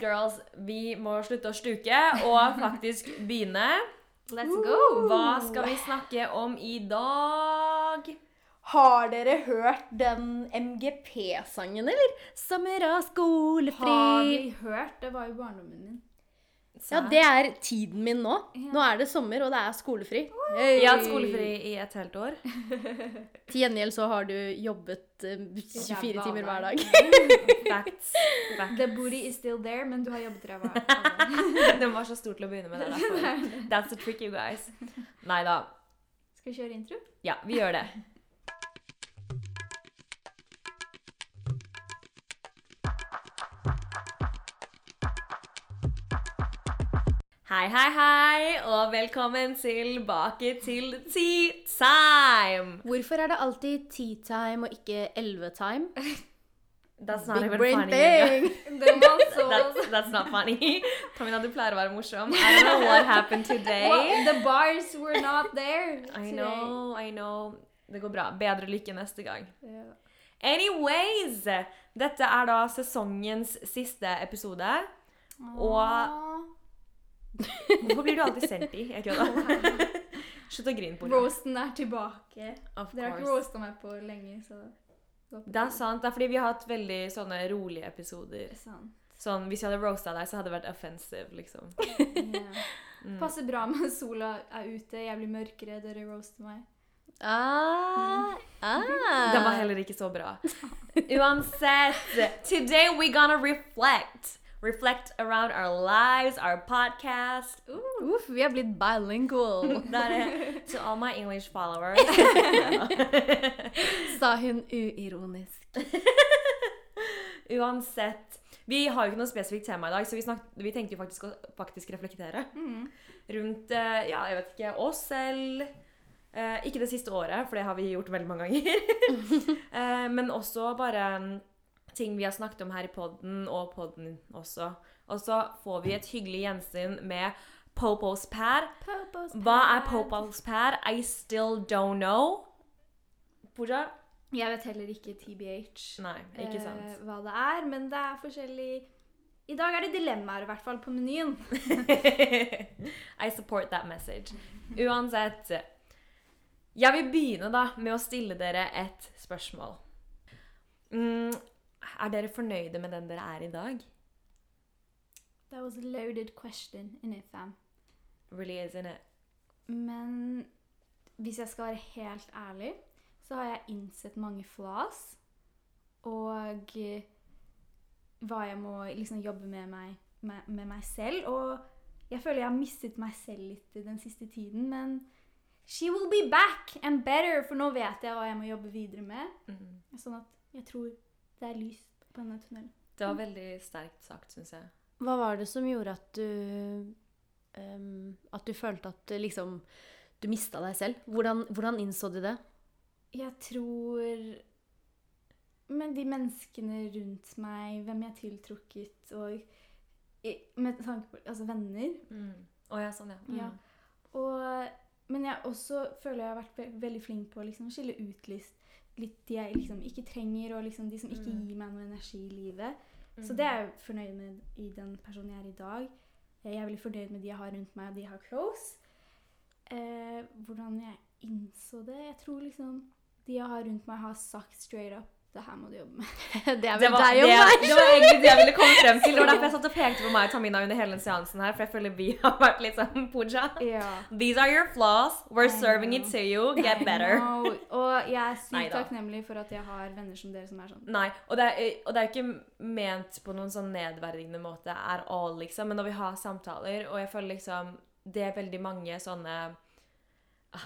girls, girls, vi må slutte å sluke og faktisk begynne. Let's go! Hva skal vi snakke om i dag? Har dere hørt den MGP-sangen, eller? Sommer og skolefri. Har vi hørt? Det var jo barndommen min. Ja, det er tiden min nå. Nå er det sommer, og det er skolefri. Jeg har hatt skolefri i et helt år. Til gjengjeld så har du jobbet eh, 24 timer hver dag. Facts. Facts. The booty is still there, men du har jobbet ræva av. Den var så stor til å begynne med. det derfor. That's the trick, you guys. Nei da. Skal vi kjøre intro? Ja, vi gjør det. Hei, hei, hei, og velkommen tilbake til Tea Time. Hvorfor er det alltid tea time og ikke elleve time? That's not Big even brain funny. Thing. Det var så That's, that's not funny. Tamina, du pleier å være morsom. I don't know what happened today. Well, The bars were not there today. I know, I know. Det går bra. Bedre lykke neste gang. Yeah. Anyways! Dette er da sesongens siste episode. Og Hvorfor blir du alltid selfie? Jeg kødder. Slutt å grine på det. Roasten er tilbake. Dere har ikke roasta meg på lenge, så Det er sant. Det er fordi vi har hatt veldig sånne rolige episoder. Sant. Sånn, Hvis jeg hadde roasta deg, så hadde det vært offensive, liksom. Yeah. Mm. Passer bra med sola er ute, jeg blir mørkere, dere roaster meg. Ah, ah. Den var heller ikke så bra. Uansett, today we're gonna reflect. Reflect around our lives, our podcast. Uff, vi har blitt bilingual. To all my English followers. sa hun uironisk. Uansett. Vi har jo ikke noe spesifikt tema i dag, så vi, snak, vi tenkte jo faktisk å faktisk reflektere Mm. rundt eh, ja, jeg vet ikke, oss selv. Eh, ikke det siste året, for det har vi gjort veldig mange ganger. eh, men også bare mm, ting vi har snakket om her i podden, og podden også. Og så får vi et hyggelig gjensyn med Popos pad. Popos Hva er. Popos pad? I still don't know. Pooja? Jeg vet heller ikke TBH Nei, ikke eh, sant. hva det er, men det er forskjellig I dag er det dilemmaer, i hvert fall, på menyen. I support that message. Uansett. Jeg vil begynne da med å stille dere et spørsmål. Mm, er dere fornøyde med den dere er i dag? That was a loaded question in it, fam. Really isn't it? Men hvis jeg skal være helt ærlig, så har jeg innsett mange flaws. Og eh, hva jeg må liksom jobbe med meg, med, med meg selv. Og jeg føler jeg har mistet meg selv litt den siste tiden. Men she will be back and better, for nå vet jeg hva jeg må jobbe videre med. Mhm. Sånn at jeg tror det er lys på denne tunnelen. Det var veldig sterkt sagt, syns jeg. Hva var det som gjorde at du um, At du følte at liksom Du mista deg selv? Hvordan, hvordan innså du det? Jeg tror Men de menneskene rundt meg, hvem jeg er tiltrukket, og med tanke på altså venner Å ja, sånn, ja. Mm. Ja. Og, men jeg også føler jeg har vært ve veldig flink på å liksom skille ut litt, litt de jeg liksom ikke trenger, og liksom de som ikke Mm. gir meg noe energi i livet. Så Mhm. det er jeg fornøyd med i den personen jeg er i dag. Jeg er veldig fornøyd med de jeg har rundt meg, og de jeg har close. Eh, hvordan jeg innså det Jeg tror liksom de jeg har rundt meg, har sagt straight up det her må du jobbe med. Det er Det var, deg det, meg. det var egentlig det jeg ville komme frem til. Det var derfor jeg satt og pekte på meg og Tamina under hele seansen her, for jeg føler vi har vært litt sånn Pooja. Ja. These are your flaws. We're I serving it to you. Get better. Og jeg er sykt takknemlig for at jeg har venner som dere som er sånn Nei, og det, er, og det er ikke ment på noen sånn nedverdigende måte er all, liksom. Men når vi har samtaler, og jeg føler liksom Det er veldig mange sånne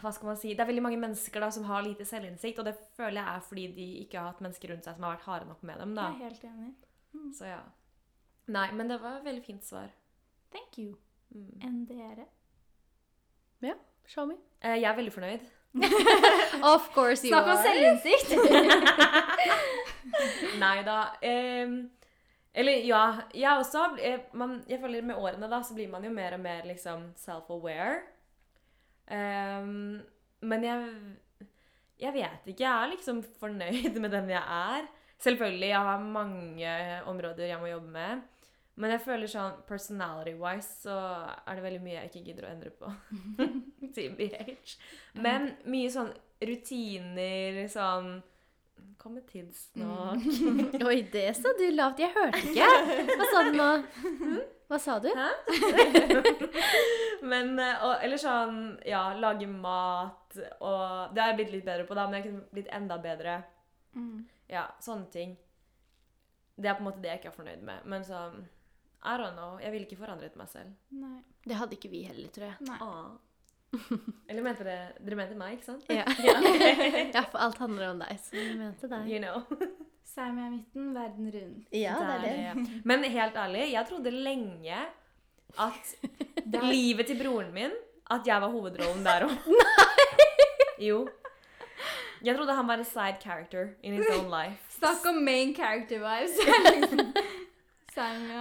Hva skal man si? Det er veldig mange mennesker da som har lite selvinnsikt, og det føler jeg er fordi de ikke har hatt mennesker rundt seg som har vært harde nok med dem, da. Jeg er helt enig. Så ja. Nei, men det var et veldig fint svar. Thank you. Mm. Enn dere? Ja, show me. Eh, Jeg er veldig fornøyd. Of course you Snakk om are. selvinnsikt! Nei da. Um, eller ja, jeg også. Jeg, Man, jeg føler med årene da, så blir man jo mer og mer liksom self-aware. Ehm, men jeg Jeg vet ikke. Jeg er liksom fornøyd med den jeg er. Selvfølgelig, jeg har mange områder jeg må jobbe med. Men jeg føler sånn personality-wise så er det veldig mye jeg ikke gidder å endre på. TBH. Men mye sånn rutiner, sånn Kommer tidsnok. Oi, det sa du lavt. Jeg hørte ikke. Hva sa du nå? Hva sa du? Hæ? men eh, og, Eller sånn Ja, lage mat og Det har jeg blitt litt bedre på, da, men jeg kunne blitt enda bedre. Mm. Ja, sånne ting. Det er på en måte det jeg ikke er fornøyd med. Men sånn I don't know. Jeg ville ikke forandret meg selv. Nei. Det hadde ikke vi heller, tror jeg. Nei. Ah. Eller mente dere Dere mente meg, ikke sant? Ja. Ja. ja, for alt handler om deg, så vi mente deg. You know. Sam er midten, verden rundt. Ja, det er det. Men helt ærlig, jeg trodde lenge at livet til broren min At jeg var hovedrollen der òg. Jo. Jeg trodde han var en side character in his own life. Snakk om main character vibes.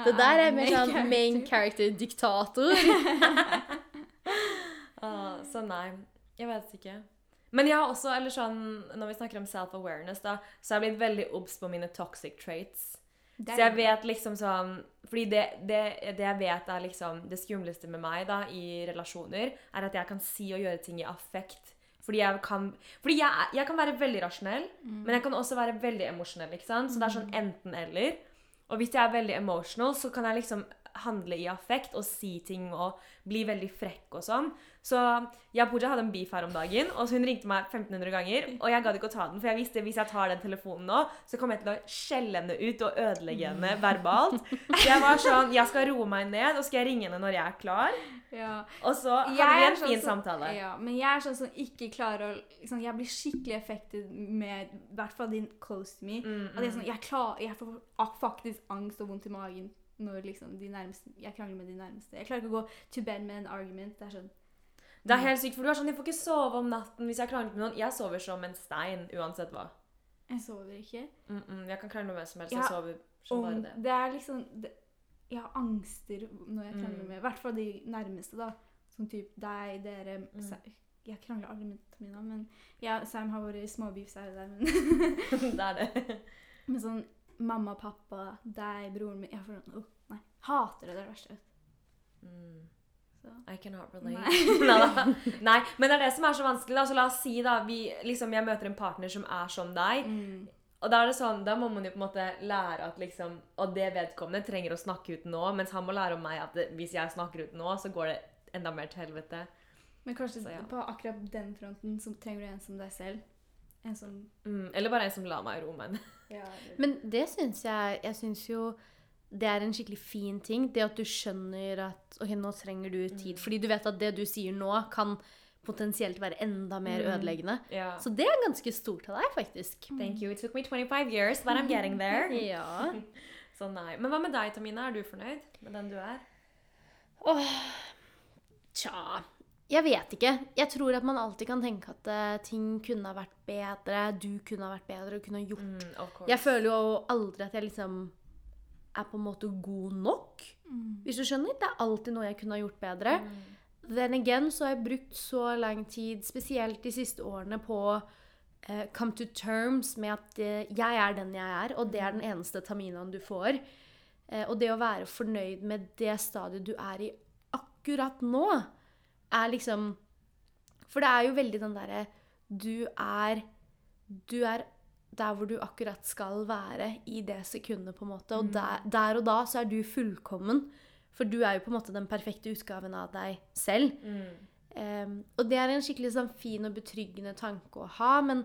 Det der er mer sånn main character. character-diktator. Ah, så nei. Jeg vet ikke. Men jeg har også, eller sånn, når vi snakker om self-awareness, da, så har jeg blitt veldig obs på mine toxic traits. Så jeg vet liksom sånn Fordi det, det, det jeg vet er liksom det skumleste med meg da, i relasjoner, er at jeg kan si og gjøre ting i affekt. Fordi jeg kan, fordi jeg, jeg kan være veldig rasjonell, men jeg kan også være veldig emosjonell. ikke sant? Så det er sånn enten-eller. Og hvis jeg er veldig emotional, så kan jeg liksom handle i affekt og si ting og bli veldig frekk og sånn. Så jeg og Pooja hadde en beef her om dagen, og så hun ringte meg 1500 ganger. Og jeg gadd ikke å ta den, for jeg visste hvis jeg tar den telefonen nå, så kommer jeg til å skjelle henne ut og ødelegge henne verbalt. Så jeg var sånn Jeg skal roe meg ned, og skal jeg ringe henne når jeg er klar. Ja. Og så hadde vi en sånn fin som- samtale. Ja, men jeg er sånn som ikke klarer å liksom, Jeg blir skikkelig affected med i hvert fall din close to me. Mm, At jeg, er sånn, jeg, klar, jeg får faktisk angst og vondt i magen når liksom de nærmeste Jeg krangler med de nærmeste. Jeg klarer ikke å gå to bed med en argument. Det er sånn Det er helt sykt, for du er sånn Jeg får ikke sove om natten hvis jeg krangler med noen. Jeg sover som en stein uansett hva. Jeg sover ikke. Mm -mm, jeg kan krangle med hvem som helst. Jeg, Jeg sover som bare det. det er liksom det, Jeg har angster når jeg krangler Mm. med I hvert fall de nærmeste, da. Som typ deg, dere Mm. Jeg krangler aldri med Tamina, men ja, Sam har vært småbeefs her og der. Men, det er det. men sånn mamma, pappa, deg, broren min Jeg får sånn oh, nei. Hater det. Det er det verste. Mm. Så. I cannot relate. Nei. Nei, men det er det som er så vanskelig. da, så La oss si da, vi, liksom, jeg møter en partner som er som deg. Mm. Og da er det sånn, da må man jo på en måte lære at liksom, Og det vedkommende trenger å snakke ut nå, mens han må lære om meg at det, hvis jeg snakker ut nå, så går det enda mer til helvete. Men kanskje Så ja. på akkurat den fronten så trenger du en som deg selv. En som Mm, eller bare en som lar meg ro men ja, Men det syns jeg Jeg syns jo det er en skikkelig fin ting. Det at du skjønner at ok, nå trenger du tid. Fordi du vet at det du sier nå, kan potensielt være enda mer Mm. ødeleggende. Så det er ganske stort av deg, faktisk. Thank you. It took me 25 years, but I'm getting there. Ja. Så nei. Men hva med deg, Tamina? Er du fornøyd med den du er? Åh, tja Jeg vet ikke. Jeg tror at man alltid kan tenke at uh, ting kunne ha vært bedre, du kunne ha vært bedre, og kunne ha gjort Mm. Jeg føler jo aldri at jeg liksom er på en måte god nok. Mm. Hvis du skjønner? Det er alltid noe jeg kunne ha gjort bedre. Mm. Then again så har jeg brukt så lang tid, spesielt de siste årene, på uh, come to terms med at uh, jeg er den jeg er, og det er den eneste taminaen du får. Uh, og det å være fornøyd med det stadiet du er i akkurat nå, er liksom For det er jo veldig den derre Du er Du er der hvor du akkurat skal være i det sekundet, på en måte. Og der, der og da så er du fullkommen. For du er jo på en måte den perfekte utgaven av deg selv. Mm. Um, og det er en skikkelig sånn fin og betryggende tanke å ha, men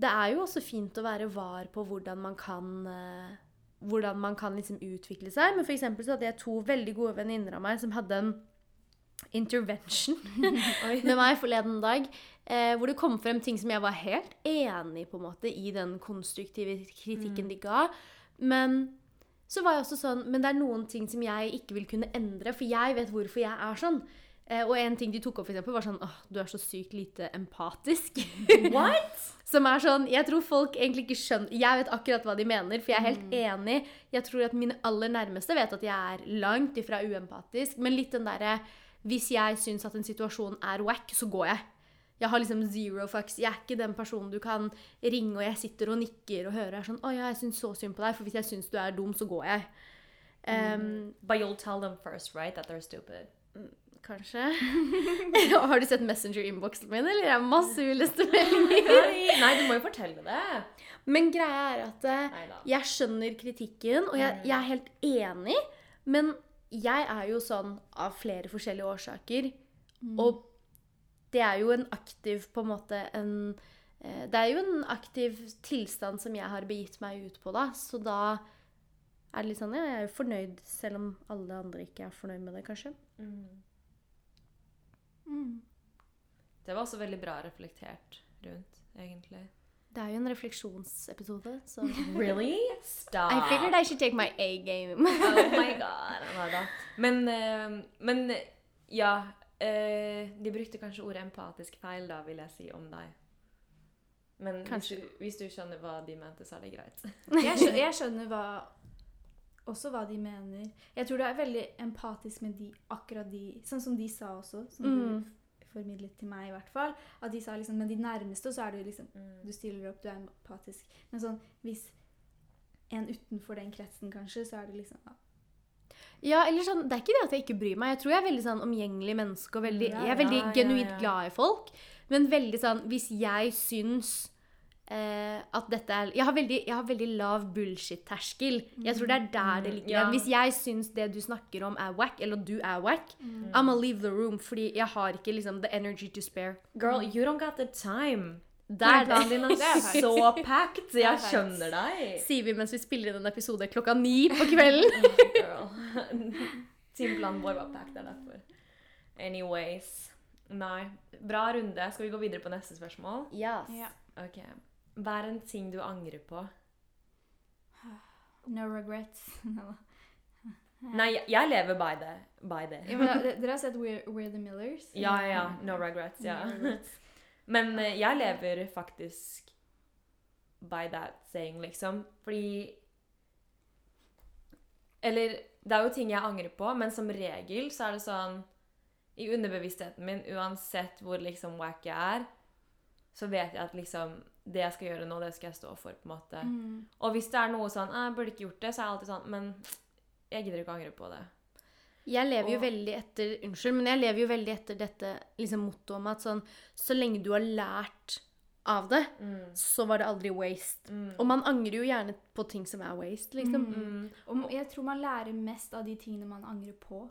det er jo også fint å være var på hvordan man kan uh, hvordan man kan liksom utvikle seg. Men for så hadde jeg to veldig gode venninner av meg som hadde en intervention med meg forleden dag. Eh, hvor det kom frem ting som jeg var helt enig på en måte i den konstruktive kritikken de ga. Men så var jeg også sånn Men det er noen ting som jeg ikke vil kunne endre, for jeg vet hvorfor jeg er sånn. Eh, og en ting de tok opp, for eksempel, var sånn åh, du er så sykt lite empatisk. What? Som er sånn Jeg tror folk egentlig ikke skjønner Jeg vet akkurat hva de mener, for jeg er helt enig. Jeg tror at mine aller nærmeste vet at jeg er langt ifra uempatisk. Men litt den derre Hvis jeg syns at en situasjon er wack, så går jeg. Jeg har liksom zero fucks. Jeg er ikke den personen du kan ringe, og jeg sitter og nikker og hører er sånn 'Å ja, jeg syns så synd på deg', for hvis jeg syns du er dum, så går jeg. Um, But you'll tell them first, right? That they're stupid. Kanskje. har du sett Messenger-innboksen min, eller er har masse uleste meldinger? Nei, du må jo fortelle det. Men greia er at eh, Neida. jeg skjønner kritikken, og jeg, jeg er helt enig. Men jeg er jo sånn av flere forskjellige årsaker. Og det er jo en aktiv på en måte en eh, Det er jo en aktiv tilstand som jeg har begitt meg ut på, da. Så da er det litt sånn Ja, jeg er jo fornøyd, selv om alle andre ikke er fornøyd med det, kanskje. Mm. Det var også veldig bra reflektert rundt, egentlig. Det er jo en refleksjonsepisode, så Really? Stop. I figured I should take my A-game. Oh my god. Men, eh, men ja eh, De brukte kanskje ordet empatisk feil, da, vil jeg si om deg. Men hvis du, hvis du skjønner hva de mente, så er det greit. Jeg, skjønner, jeg skjønner hva, også hva de mener. Jeg tror det er veldig empatisk med de akkurat de Sånn som de sa også, som Mm. du formidlet til meg i hvert fall. At de sa liksom Men de nærmeste, så er du liksom Du stiller opp, du er empatisk. Men sånn hvis en utenfor den kretsen, kanskje, så er det liksom ja. Ja, eller sånn, Det er ikke det at jeg ikke bryr meg. Jeg tror jeg er veldig sånn omgjengelig menneske. og veldig, Ja, Jeg er veldig ja, ja, genuint ja. glad i folk. Men veldig sånn Hvis jeg syns eh, at dette er Jeg har veldig, jeg har veldig lav bullshit-terskel. Jeg tror det er der det ligger. Ja. Hvis jeg syns det du snakker om er wack, eller du er wack, I'm gonna leave the room. Fordi jeg har ikke liksom the energy to spare. Girl, you don't got the time. der planen din er så packed. Jeg skjønner deg. Sier vi mens vi spiller inn en episode klokka ni på kvelden. Girl. Timeplanen vår var packed, det er derfor. Anyways. Nei. Bra runde. Skal vi gå videre på neste spørsmål? Yes. Yeah. Ok. Hva er en ting du angrer på? No regrets. Nei, jeg, lever by det. By det. ja, men, dere har sett We're, We're the Millers? Ja, ja, ja. No regrets. Ja. No regrets. Men eh, jeg lever faktisk by that saying, liksom. Fordi Eller det er jo ting jeg angrer på, men som regel så er det sånn I underbevisstheten min, uansett hvor liksom wack jeg er, så vet jeg at liksom Det jeg skal gjøre nå, det skal jeg stå for, på en måte. Mm. Og hvis det er noe sånn «Ah, 'Jeg burde ikke gjort det', så er jeg alltid sånn Men jeg gidder ikke å angre på det. Jeg lever jo veldig etter Unnskyld, men jeg lever jo veldig etter dette liksom, mottoet om at sånn Så lenge du har lært av det, så var det aldri waste. Og man angrer jo gjerne på ting som er waste, liksom. Mm. Og jeg tror man lærer mest av de tingene man angrer på.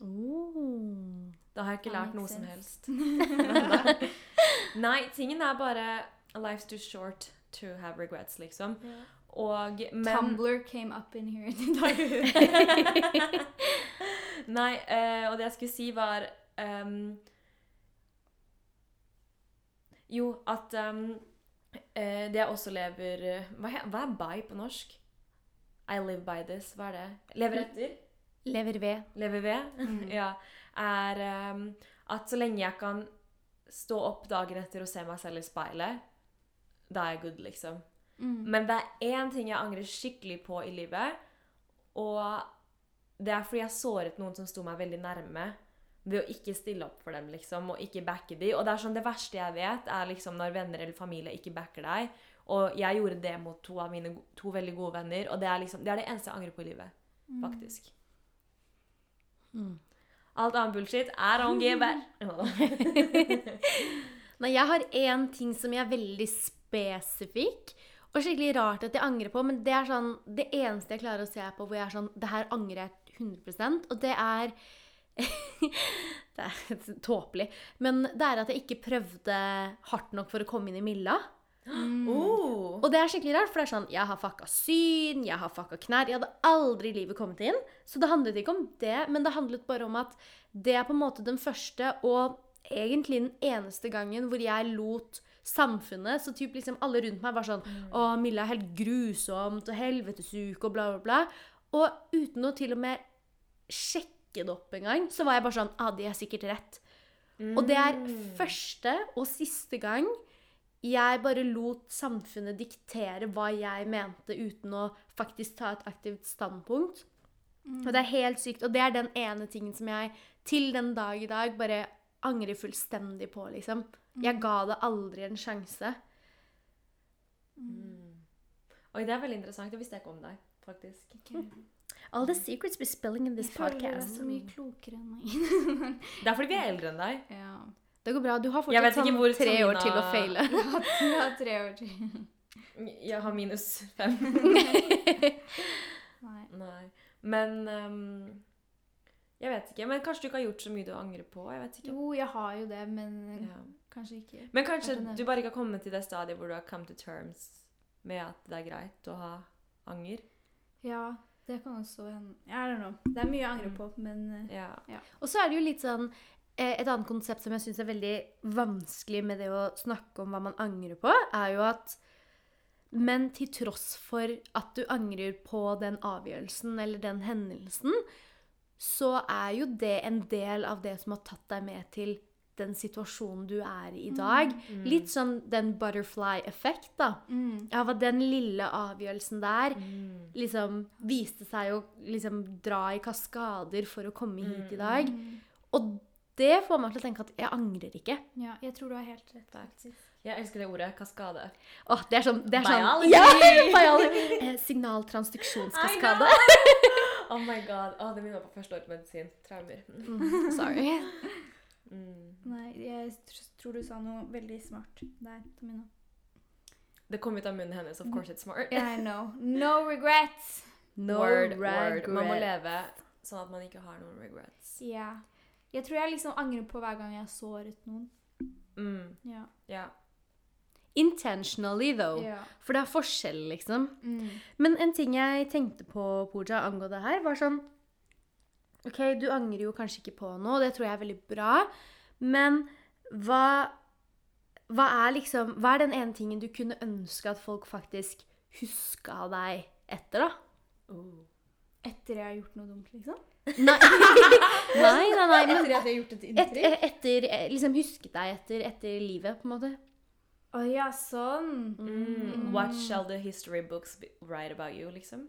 Oh. Da har jeg ikke lært noe sense. som helst. Nei, tingen er bare Life's too short to have regrets, liksom. Og men Tumblr came up in here i dag. Nei, uh, og det jeg skulle si, var um, Jo, at um, uh, det jeg også lever hva, hva er by på norsk? I live by this. Hva er det? Lever etter? Lever ved. Lever ved? ja. Er um, at så lenge jeg kan stå opp dagen etter og se meg selv i speilet, da er jeg good, liksom. Mm. Men det er én ting jeg angrer skikkelig på i livet, og det er fordi jeg såret noen som sto meg veldig nærme, ved å ikke stille opp for dem, liksom, og ikke backe de. Og det er sånn, det verste jeg vet, er liksom når venner eller familie ikke backer deg. Og jeg gjorde det mot to av mine to veldig gode venner, og det er liksom, det er det eneste jeg angrer på i livet. Faktisk. Alt annet bullshit, er on give Nei, jeg har én ting som jeg er veldig spesifikk. Og skikkelig rart at jeg angrer på, men det er sånn det eneste jeg klarer å se på hvor jeg er sånn Det her angrer jeg 100 og det er Det er tåpelig. Men det er at jeg ikke prøvde hardt nok for å komme inn i Milla. Oh. Og det er skikkelig rart, for det er sånn Jeg har fucka syn, jeg har fucka knær. Jeg hadde aldri i livet kommet inn. Så det handlet ikke om det, men det handlet bare om at det er på en måte den første og egentlig den eneste gangen hvor jeg lot samfunnet Så typ liksom alle rundt meg var sånn Å, Milla er helt grusomt, og helvetesuke, og bla, bla, bla. Og uten å til og med sjekke det opp engang, så var jeg bare sånn Ah, de er sikkert rett. Og det er første og siste gang jeg bare lot samfunnet diktere hva jeg mente, uten å faktisk ta et aktivt standpunkt. Og det er helt sykt. Og det er den ene tingen som jeg til den dag i dag bare angrer fullstendig på, liksom. Jeg ga det aldri en sjanse. Oi, det er veldig interessant. Det visste jeg ikke om deg, faktisk. All the secrets we're spilling in this Jeg føler Jeg føler podcast. så mye klokere enn meg. Det er fordi vi er eldre enn deg. ja. Det går bra. Du har fortsatt sånn tre tre år til å feile. Jeg har tre år til. Jeg har minus fem. Nei. Nei. Men ehm, Jeg vet ikke. Men kanskje du ikke har gjort så mye du angrer på? Jeg vet ikke. Jo, jeg har jo det, men Ja. kanskje ikke. Men kanskje du bare ikke har kommet til det stadiet hvor du har come to terms med at det er greit å ha anger? Ja, det kan også hende. I don't know. Det er mye jeg angrer på, men ja. Ja. Og så er det jo litt sånn eh, Et annet konsept som jeg syns er veldig vanskelig med det å snakke om hva man angrer på, er jo at Men til tross for at du angrer på den avgjørelsen eller den hendelsen, så er jo det en del av det som har tatt deg med til den situasjonen du er i i dag. Mm. Litt sånn den butterfly-effekt, da. mm. Av at den lille avgjørelsen der Mm. liksom viste seg å liksom dra i kaskader for å komme hit i Mm. dag. Og det får meg til å tenke at jeg angrer ikke. Ja, jeg tror du har helt rett. Faktisk. Jeg elsker det ordet. Kaskade. Åh, det er sånn, det er sånn Biology! Ja! biology. Eh, Signaltransduksjonskaskade. Oh my god. Oh, det minner meg på første år på medisin. Traumer. Mm, sorry. Mm. Nei, jeg tror du sa noe veldig smart der, Tamina. Det kom ut av munnen hennes. Of course it's smart. Yeah, I know. No regrets! No word, word. Man må leve sånn at man ikke har noen regrets. Ja. Jeg tror jeg liksom angrer på hver gang jeg har såret noen. Mm. Ja. Ja. Intentionally, though. Ja. For det er forskjell, liksom. Mm. Men en ting jeg tenkte på, Pooja, angående det her, var sånn OK, du angrer jo kanskje ikke på noe, og det tror jeg er veldig bra, men hva hva er liksom Hva er den ene tingen du kunne ønske at folk faktisk huska deg etter, da? Oh. Etter jeg har gjort noe dumt, liksom? Nei, nei, nei, nei men Etter at jeg har gjort et et, inntrykk? etter eh, Liksom husket deg etter, etter livet, på en måte. Å ja, sånn. Mm. What shall the history books write about you, liksom?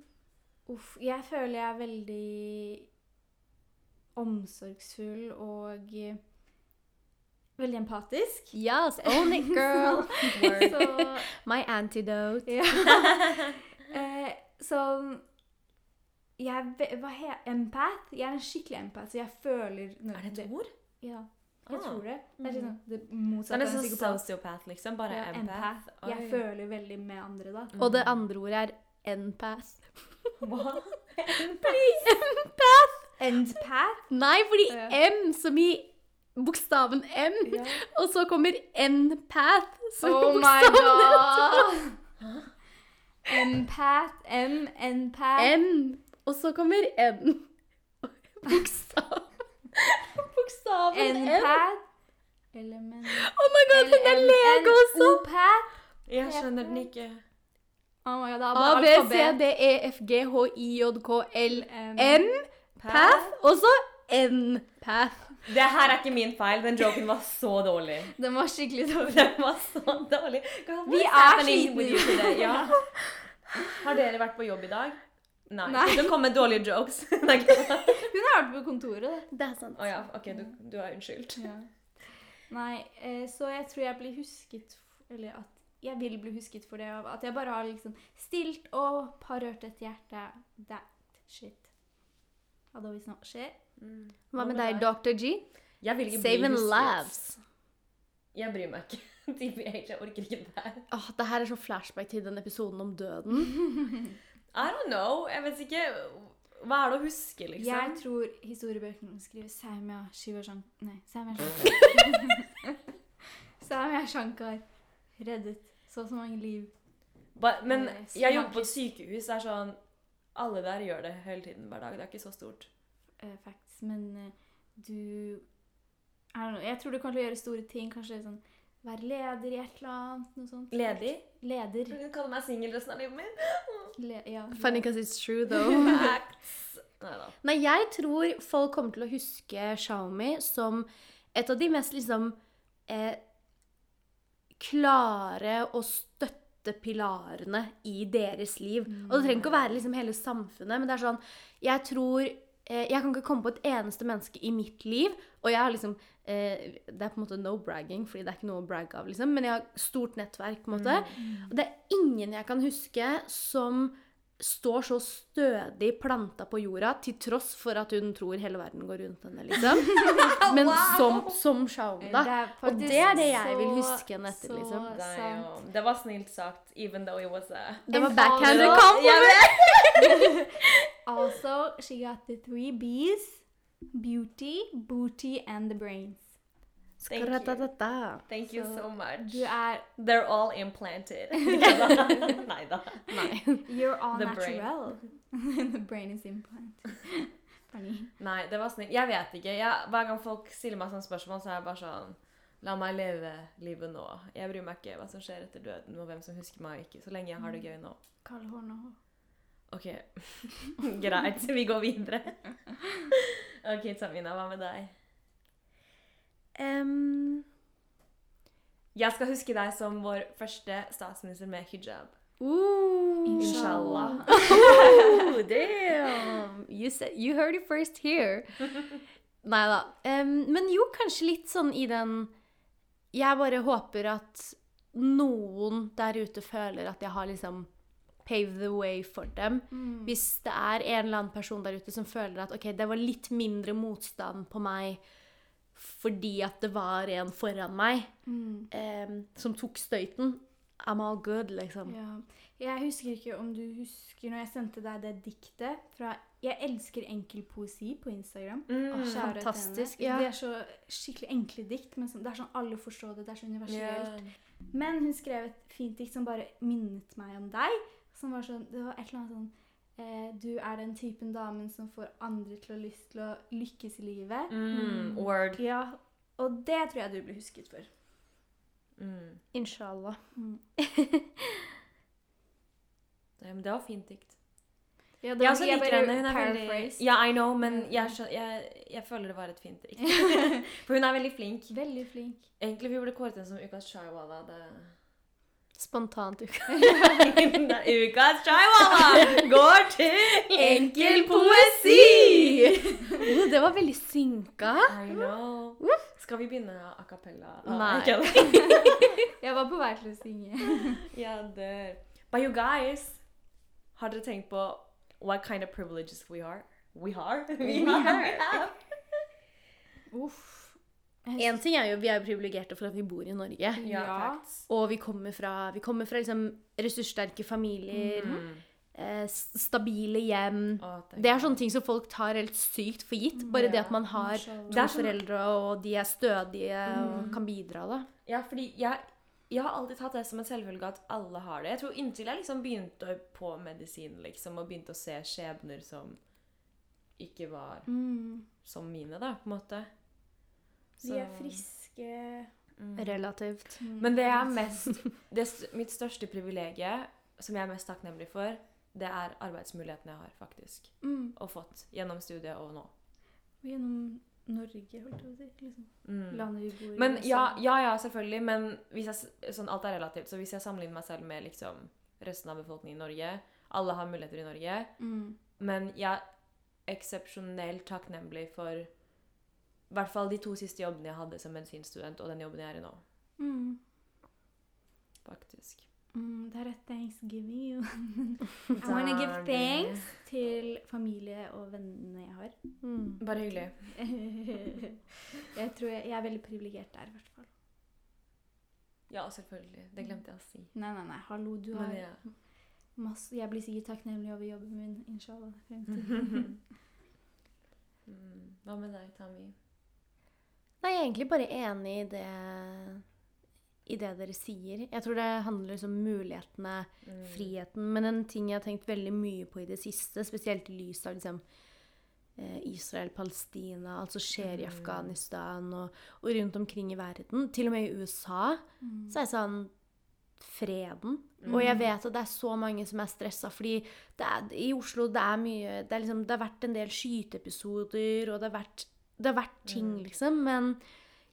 Uff. Jeg føler jeg er veldig omsorgsfull og eh, veldig empatisk. Yes, own it, girl. Så My antidote. Ja. eh, sånn Jeg Hva heter Empath? Jeg er en skikkelig empath, så jeg føler Er det et ord? Ja, jeg Ah. tror det. Det er sånn, det motsatte det er nesten sånn sociopath, liksom? Bare Ja, empath? empath. Jeg føler veldig med andre, da. Og det andre ordet er empath. Hva? empath. empath! Endpath? Nei, fordi Ja. M som i bokstaven M, Ja. og så kommer N-path som Oh my bokstaven god! Empath, M, empath. M, og så kommer N. Bokstav. Bokstaven N. Element. Oh my god, hun er lege også! Jeg skjønner den ikke. Oh my god, det er A, B, C. D, E, F, G, H, I, J, K, L, M. Path, og så N-path. Det her er ikke min feil. Den joken var så dårlig. Den var skikkelig dårlig. Den var så dårlig. God, Vi er slitne. Ja. Har dere vært på jobb i dag? Nei. Nei. Det kommer dårlige jokes. Hun har vært på kontoret. Det er sant. Å ja, OK, du, du er unnskyldt. Ja. Nei, eh, så jeg tror jeg blir husket Eller at jeg vil bli husket for det. At jeg bare har liksom stilt opp, har rørt et hjerte. That shit. Hadde vi snart skjer. Mm. Hva med deg, Dr. G? Jeg vil ikke Save bli husket. lives. Jeg bryr meg ikke. Jeg orker ikke det her. Åh, det her er så flashback til den episoden om døden. I don't know. Jeg vet ikke Hva er det å huske, liksom? Jeg tror historiebøkene skriver Saumya Shivashankar Nei, Saumya Shankar. Saumya Shankar reddet så og så mange liv. Ba, men Eh, jeg jobber på et sykehus. Det er sånn Alle der gjør det hele tiden hver dag. Det er ikke så stort. Uh, facts, men uh, du Jeg tror du kommer til å gjøre store ting. Kanskje sånn være leder i et eller annet. Noe sånt. Ledig? Leder. Du kan kalle meg singel resten av livet mitt. Le, ja, Funny because it's true, though. Facts. Neida. Nei, jeg tror folk kommer til å huske Xiaomi som et av de mest liksom eh, klare og støttepilarene i deres liv. Og det trenger ikke å være liksom hele samfunnet, men det er sånn Jeg tror Jeg kan ikke komme på et eneste menneske i mitt liv, og jeg har liksom eh, Det er på en måte no bragging, fordi det er ikke noe å bragge av, liksom, men jeg har stort nettverk, på en måte. Og det er ingen jeg kan huske som står så stødig planta på jorda, til tross for at hun tror hele verden går rundt henne, liksom. Men som, som Shaun, da. Og det er det jeg vil huske henne etter, så liksom. Sant. Det var snilt sagt, even though it was a Det var backhanded compliment! Also, she got the three B's. Beauty, booty and the brains. Thank you. Thank you so, so much. Du er They're all implanted. Nei da. You're all The brain. natural. the brain is implanted. Funny. Nei, det var snilt. Jeg vet ikke. Jeg, hver gang folk stiller meg sånne spørsmål, så er jeg bare sånn La meg leve livet nå. Jeg bryr meg ikke hva som skjer etter døden, og hvem som husker meg og ikke. Så lenge jeg har det gøy nå. Kald hår nå. OK. Greit. Vi går videre. OK, Tamina, hva med deg? Um, Jeg skal huske deg som vår første statsminister med hijab. ooh. Inshallah. Ooh, damn! You, said, you heard it first here. Nei da. Um, men jo, kanskje litt sånn i den Jeg bare håper at noen der ute føler at jeg har liksom paved the way for dem. Mm. Hvis det er en eller annen person der ute som føler at ok, det var litt mindre motstand på meg fordi at det var en foran meg Mm. eh, som tok støyten. I'm all good, liksom. Ja. Jeg husker ikke om du husker når jeg sendte deg det diktet fra Jeg elsker enkel poesi på Instagram. Mm. Shout fantastisk, ja. Det er så skikkelig enkle dikt, men det er sånn alle forstår det. Det er så universelt. Men hun skrev et fint dikt som bare minnet meg om deg. Som var sånn, det var et eller annet sånn eh, Du er den typen damen som får andre til å ha lyst til å lykkes i livet. Mm. Word. Ja, og det tror jeg du blir husket for. Mm. Inshallah. Det, men det var fint dikt. Ja, Jeg var, jeg liker bare henne. Hun er veldig. Ja, I know, men jeg, jeg, jeg føler det var et fint dikt. For hun er veldig flink. Veldig flink. Egentlig vi burde kåret henne som ukas shaiwala. Det... Spontant uke. ukas chihuahua går til enkel poesi! Oh, det var veldig synka. I know. Skal vi begynne a cappella? Nei. Jeg var på vei til å synge. ja, dør. But you guys, har dere tenkt på what kind of privileges we are? We are? We, We have. Uff. En ting er jo vi er jo privilegerte for at vi bor i Norge. Ja, Ja. Og vi kommer fra, vi kommer fra liksom ressurssterke familier, Mm. eh, stabile hjem. Å, Det er sånne ting som folk tar helt sykt for gitt. Bare det at man har to sånn- foreldre, og de er stødige og kan bidra, da. Ja, fordi jeg, jeg har alltid tatt det som en selvfølge at alle har det. Jeg tror Inntil jeg liksom begynte på medisin liksom, og begynte å se skjebner som ikke var Mm. som mine, da, på en måte. De er friske. Mm. Relativt. Men det er mest det, Mitt største privilegium, som jeg er mest takknemlig for, det er arbeidsmulighetene jeg har, faktisk. mm. Og fått gjennom studiet og nå. Og gjennom Norge, holdt jeg på å si. Liksom. Mm. Landet vi bor i. Men ja, ja, ja, selvfølgelig. Men hvis jeg, sånn, alt er relativt. Så hvis jeg sammenligner meg selv med liksom, resten av befolkningen i Norge Alle har muligheter i Norge. Mm. Men jeg er eksepsjonelt takknemlig for i hvert fall de to siste jobbene jeg hadde som medisinstudent, og den jobben jeg er i nå. Mm. faktisk. Mm, det er et thanksgiving. jo. I wanna give thanks til familie og vennene jeg har. Mm. Bare hyggelig. jeg tror jeg, jeg er veldig privilegert der, i hvert fall. Ja, selvfølgelig. Det glemte jeg å si. Nei, nei, nei. Hallo, du har ja. masse Jeg blir sikkert takknemlig over jobben min, inshallah. Mm. Hva med deg, Tami? Nei, jeg er egentlig bare enig i det, i det dere sier. Jeg tror det handler liksom om mulighetene, Mm. friheten. Men en ting jeg har tenkt veldig mye på i det siste, spesielt i lys av liksom, eh, Israel-Palestina, alt som skjer i Mm. Afghanistan og, og rundt omkring i verden, til og med i USA, Mm. så er det sånn Freden. Og jeg vet at det er så mange som er stressa, fordi det er, i Oslo det er mye det, er liksom, det har vært en del skyteepisoder, og det har vært, det har vært ting, liksom. Men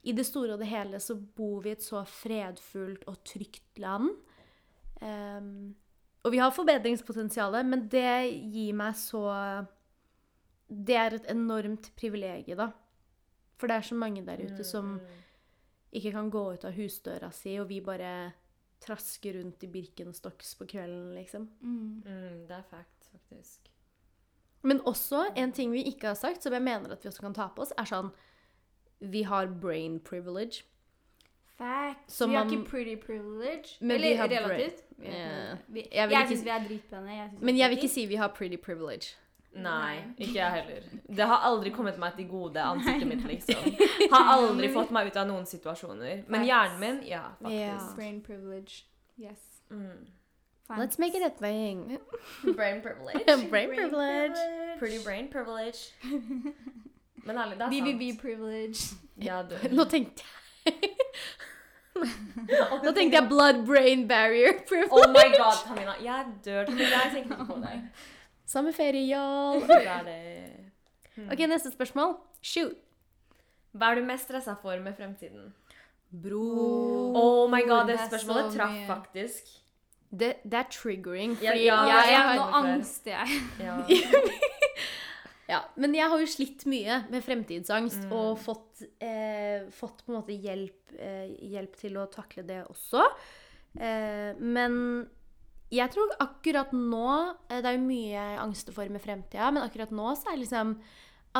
i det store og det hele så bor vi i et så fredfullt og trygt land. Um, og vi har forbedringspotensial, men det gir meg så Det er et enormt privilegium, da. For det er så mange der ute som Mm. ikke kan gå ut av husdøra si, og vi bare trasker rundt i Birkenstocks på kvelden, liksom. Mm. Mm, det er fact, faktisk. Men også en ting vi ikke har sagt, som jeg mener at vi også kan ta på oss, er sånn Vi har brain privilege. Fact. Så vi har man- ikke pretty privilege. Men vi Eller har brain. relativt. Vi Jeg Jeg syns vi er dritpene. Men jeg vil ikke si vi har pretty privilege. Nei, ikke jeg heller. Det har aldri kommet meg til gode, ansiktet mitt, liksom. Har aldri fått meg ut av noen situasjoner. Men hjernen min, ja, faktisk. faktisk. Brain privilege. Yes. Mm. Let's make it a thing. Brain privilege. brain privilege. Pretty brain privilege. Men ærlig, det er sant. BBB privilege. Ja, du. Nå tenkte jeg Nå tenkte jeg blood brain barrier privilege. Oh my god, Tamina. Jeg dør. Jeg tenker ikke på det. Samme ferie, y'all. Det. Ok, neste spørsmål. Shoot. Hva er du mest stressa for med fremtiden? Bro. Oh my god, det spørsmålet traff faktisk. Det, det er triggering. Fordi ja, jeg, jeg jeg, Nå angster jeg. Ja. ja, men jeg har jo slitt mye med fremtidsangst Mm. og fått, eh, fått på en måte hjelp, eh, hjelp til å takle det også. Eh, men jeg tror akkurat nå eh, Det er jo mye jeg angster for med fremtida, men akkurat nå så er det liksom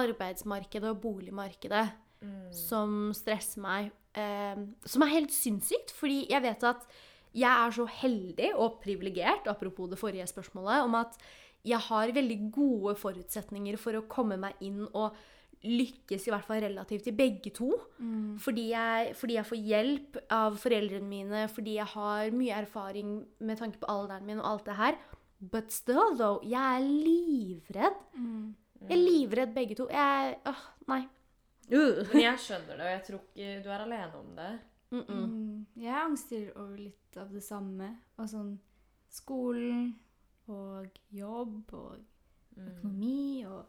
arbeidsmarkedet og boligmarkedet Mm. som stresser meg. Eh, som er helt sinnssykt, fordi jeg vet at jeg er så heldig og privilegert, apropos det forrige spørsmålet, om at jeg har veldig gode forutsetninger for å komme meg inn og lykkes i hvert fall relativt i begge to. Mm. Fordi jeg, fordi jeg får hjelp av foreldrene mine, fordi jeg har mye erfaring med tanke på alderen min og alt det her. But still, though, jeg er livredd. Mm. Jeg er livredd begge to. Jeg Åh, nei. Uh. Men jeg skjønner det, og jeg tror ikke du er alene om det. Mm -mm. Mm. Jeg angster over litt av det samme. Og sånn skolen og jobb og Mm. økonomi og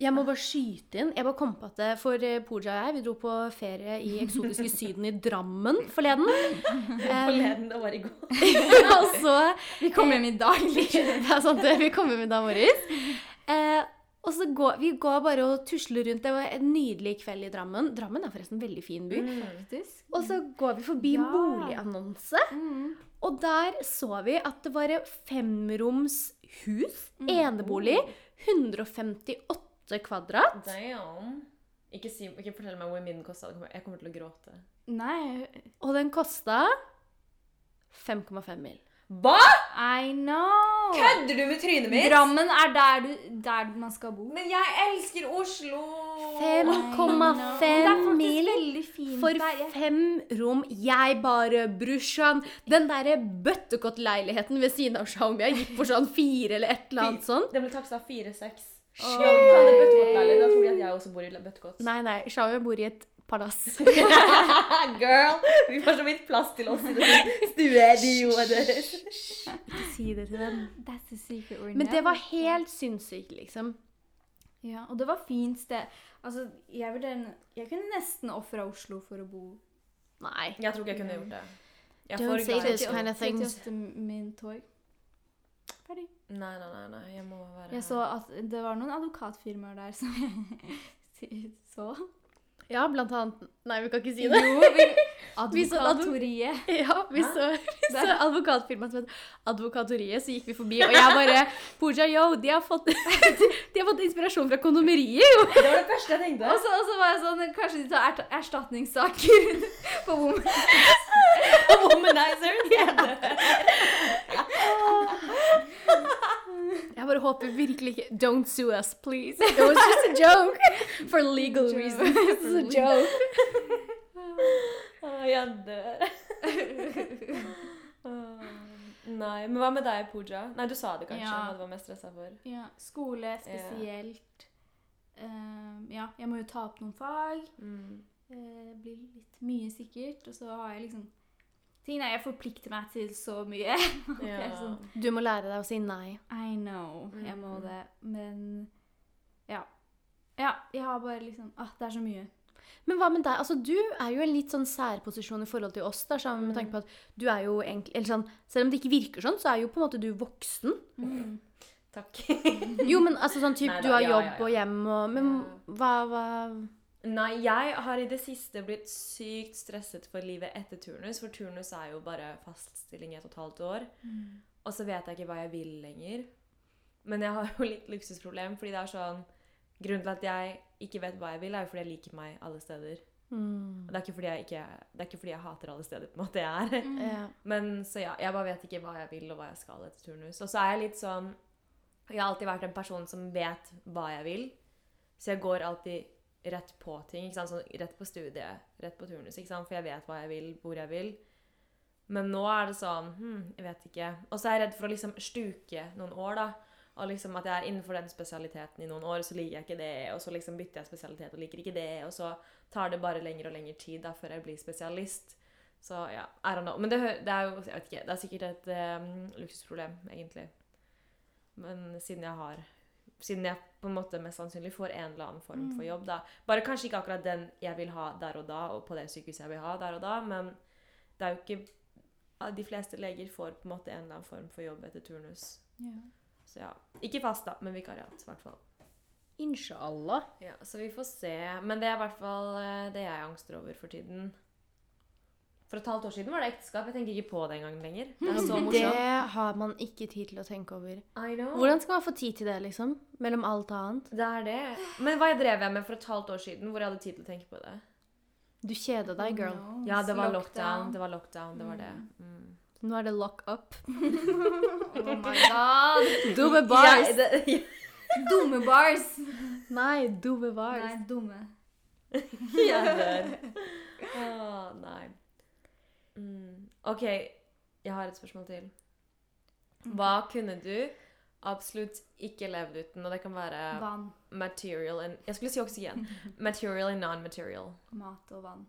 Jeg må bare skyte inn. Jeg bare kom på at det, For eh, Pooja og jeg vi dro på ferie i eksotiske Syden i Drammen forleden. Eh, Forleden, det var i går. og så Vi kom hjem i dag. Det er sant, det. Vi kommer i dag morges. Eh, og så går vi går bare og tusler rundt. Det var en nydelig kveld i Drammen. Drammen er forresten en veldig fin by. Mm. Og så går vi forbi en boligannonse, Mm. og der så vi at det var femroms hus, Mm. enebolig, 158 kvadrat. Damn. Ikke, si, ikke fortell meg hvor min kosta. Jeg kommer til å gråte. Nei, Og den kosta 5,5 mil. Hva?! I know! Kødder du med trynet mitt? Drammen er der, du, der man skal bo. Men jeg elsker Oslo! 5,5 Det er faktisk mil for der. Jeg- fem rom. Jeg bare brusjan. Den derre bøttekott-leiligheten ved siden av Xiaomi gikk for sånn fire eller et eller annet sånt. Den ble taksa 4-6. Åh. Ja, vi kaller det bøttekott-leilighet. Da tror de at jeg også bor i bøttekott. Nei, nei, Xiaomi bor i et palass. Girl! Vi får så vidt plass til oss i den stuedioen deres. Ikke si det til dem. That's the secret we're Men det var helt sinnssykt, liksom. Ja, og det var fint sted. Altså, jeg, ville, jeg kunne nesten ofra Oslo for å bo Nei. Jeg tror ikke jeg kunne gjort det. Jeg Don't say this kind of things. 38 min tog. Ferdig. Nei, nei, nei, nei. Jeg må være Jeg så at det var noen advokatfirmaer der som jeg så. Ja, blant annet Nei, vi kan ikke si det. Jo, vi, advokatoriet. Ja, vi så, vi så advokatfirmaet som het Advokatoriet, så gikk vi forbi, og jeg bare Pooja, yo, de har fått, de har fått inspirasjon fra kondomeriet, jo! Det var det første jeg tenkte. Og så, og så var jeg sånn Kanskje de tar er, erstatningssaker på Woman. Womanizer. Jeg bare håper virkelig ikke Don't sue us, please. It was just a joke. For legal Joke. reasons. It's a joke. Å, jeg dør. Åh, Nei, men hva med deg, Pooja? Nei, du sa det kanskje, Ja. hva du var mest stressa for. Ja, skole spesielt. Ehm, ja, jeg må jo ta opp noen fag. Mm. Uh, blir litt mye sikkert. Og så har jeg liksom Tingen er jeg forplikter meg til så mye. Ja. sånn, Du må lære deg å si nei. I know, jeg må Mhm. det. Men ja. Ja, jeg har bare liksom ah, Det er så mye. Men hva med deg? Altså, du er jo en litt sånn særposisjon i forhold til oss. Der, sammen med tanke på at du er jo egentlig eller sånn, Selv om det ikke virker sånn, så er jo på en måte du voksen. Mm. Takk. Jo, men altså sånn typ, Neida, du har ja, jobb ja, ja. og hjem og Men Ja. hva, hva Nei, jeg har i det siste blitt sykt stresset for livet etter turnus. For turnus er jo bare faststilling i et og et halvt år. Og så vet jeg ikke hva jeg vil lenger. Men jeg har jo litt luksusproblem, fordi det er sånn Grunnen til at jeg ikke vet hva jeg vil, er jo fordi jeg liker meg alle steder. Mm. Det er ikke fordi jeg, ikke, det er ikke fordi jeg hater alle steder på en måte jeg er. Mm. Men så ja, jeg bare vet ikke hva jeg vil, og hva jeg skal etter turnus. Og så er jeg litt sånn Jeg har alltid vært en person som vet hva jeg vil. Så jeg går alltid rett på ting. ikke? Sånn, rett på studiet, rett på turnus. ikke sant? For jeg vet hva jeg vil, hvor jeg vil. Men nå er det sånn hm, Jeg vet ikke. Og så er jeg redd for å liksom stuke noen år, da. Og liksom at jeg er innenfor den spesialiteten i noen år, så liker jeg ikke det. Og så liksom bytter jeg spesialitet og liker ikke det. Og så tar det bare lengre og lengre tid da, før jeg blir spesialist. Så ja, I don't know. Men det, det er jo jeg vet ikke, det er sikkert et um, luksusproblem, egentlig. Men siden jeg har Siden jeg på en måte mest sannsynlig får en eller annen form for jobb, da. Bare kanskje ikke akkurat den jeg vil ha der og da, og på det sykehuset jeg vil ha der og da, men det er jo ikke De fleste leger får på en måte en eller annen form for jobb etter turnus. Ja. Så ja. Ikke fast, da, men vikariat, i hvert fall. Inshallah. Ja, så vi får se. Men det er i hvert fall eh, det jeg angster over for tiden. For et halvt år siden var det ekteskap. Jeg tenker ikke på det engang lenger. Det er så Det har man ikke tid til å tenke over. I know. Hvordan skal man få tid til det, liksom? Mellom alt annet? Det er det. Men hva drev jeg med for et halvt år siden, hvor jeg hadde tid til å tenke på det? Du kjeda deg, girl. No, Ja, det var lockdown. lockdown. Det var lockdown, det var det. Mm. Nå er det lock up. Oh my god. Dumme bars! Ja, det, Dumme bars. Nei, dumme bars. Nei, dumme. jeg dør. Åh, nei. Mm. OK, jeg har et spørsmål til. Hva kunne du absolutt ikke levd uten? Og det kan være Vann. material and Jeg skulle si oksygen. Material and non-material. Mat og vann.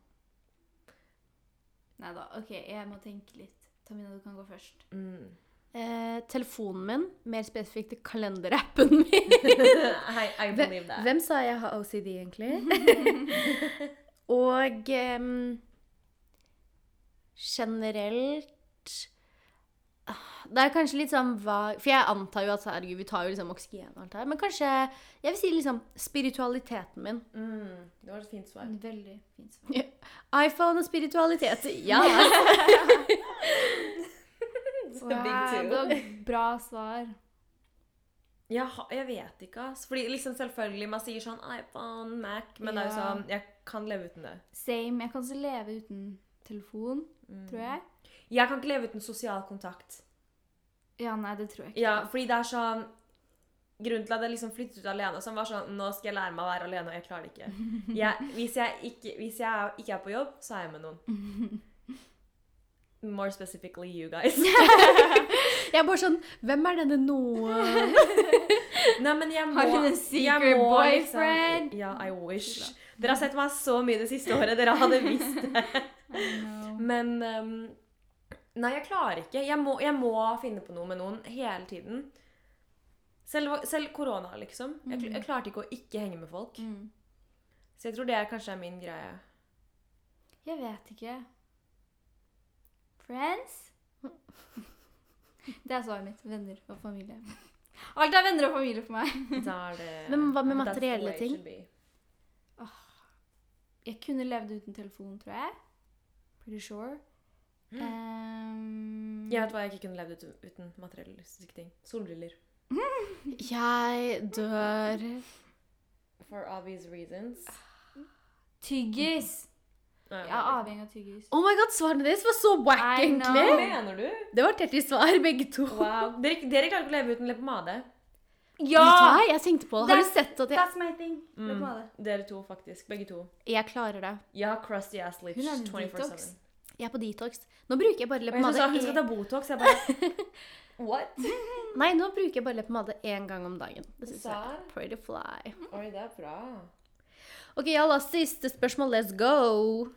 Nei da. OK, jeg må tenke litt. Tamina, du kan gå først. Mm. Eh, telefonen min, mer spesifikt kalenderappen min. I, I believe that. Hvem sa jeg har OCD, egentlig? Og em, generelt ah, Det er kanskje litt sånn vag For jeg antar jo at herregud, vi tar jo liksom oksygen og alt her. Men kanskje Jeg vil si liksom spiritualiteten min. Mm. Det var et fint svar. Veldig fint svar. iPhone og spiritualitet. Ja. Wow, det var bra svar. Jeg, jeg vet ikke, ass. Fordi liksom selvfølgelig man sier sånn iPhone, Mac, men det er jo sånn Jeg kan leve uten det. Same. Jeg kan også leve uten telefon, Mm. tror jeg. Jeg kan ikke leve uten sosial kontakt. Ja, nei, det tror jeg ikke. Ja, fordi det er sånn Grunnen til at jeg liksom flyttet ut alene, sånn var sånn Nå skal jeg lære meg å være alene, og jeg klarer det ikke. Jeg, hvis, jeg ikke, hvis jeg ikke er på jobb, så er jeg med noen. More specifically you guys. Jeg er bare sånn Hvem er denne noe Nei, men jeg må Har hun en secret må boyfriend? Liksom, ja, I wish. Dere har sett meg så mye det siste året. Dere hadde visst det. Men um, Nei, jeg klarer ikke. Jeg må, jeg må finne på noe med noen hele tiden. Selv, selv korona, liksom. Jeg, jeg klarte ikke å ikke henge med folk. Mm. Så jeg tror det kanskje er min greie. Jeg vet ikke. Friends? Det er svaret mitt. Venner og familie. Alt er venner og familie for meg. Da er det Men hva med materielle ting? Jeg kunne levd uten telefon, tror jeg. Pretty sure. Um, Jeg vet hva jeg ikke kunne levd uten, uten materialistiske ting. Solbriller. Jeg dør For obvious reasons. Tyggis! Jeg er avhengig av tyggis. Oh my god, svarene deres var så wack, egentlig! Hva mener du? Det var tett i svar, begge to. Wow. Dere, dere klarer ikke å leve uten leppepomade? Hva? Jeg tenkte på det. Har du sett at jeg That's my thing. Mm. det. Dere to, faktisk. Begge to. Jeg klarer det. Jeg har crusty ass lips Hun er en 24-7. Jeg er på detox. Nå bruker jeg bare jeg leppepomade sa hun skal ta Botox. Jeg bare What? Nei, nå bruker jeg bare leppepomade én gang om dagen. Det synes jeg er pretty fly. Oi, det er bra. Ok, Jalla, siste spørsmål. Let's go.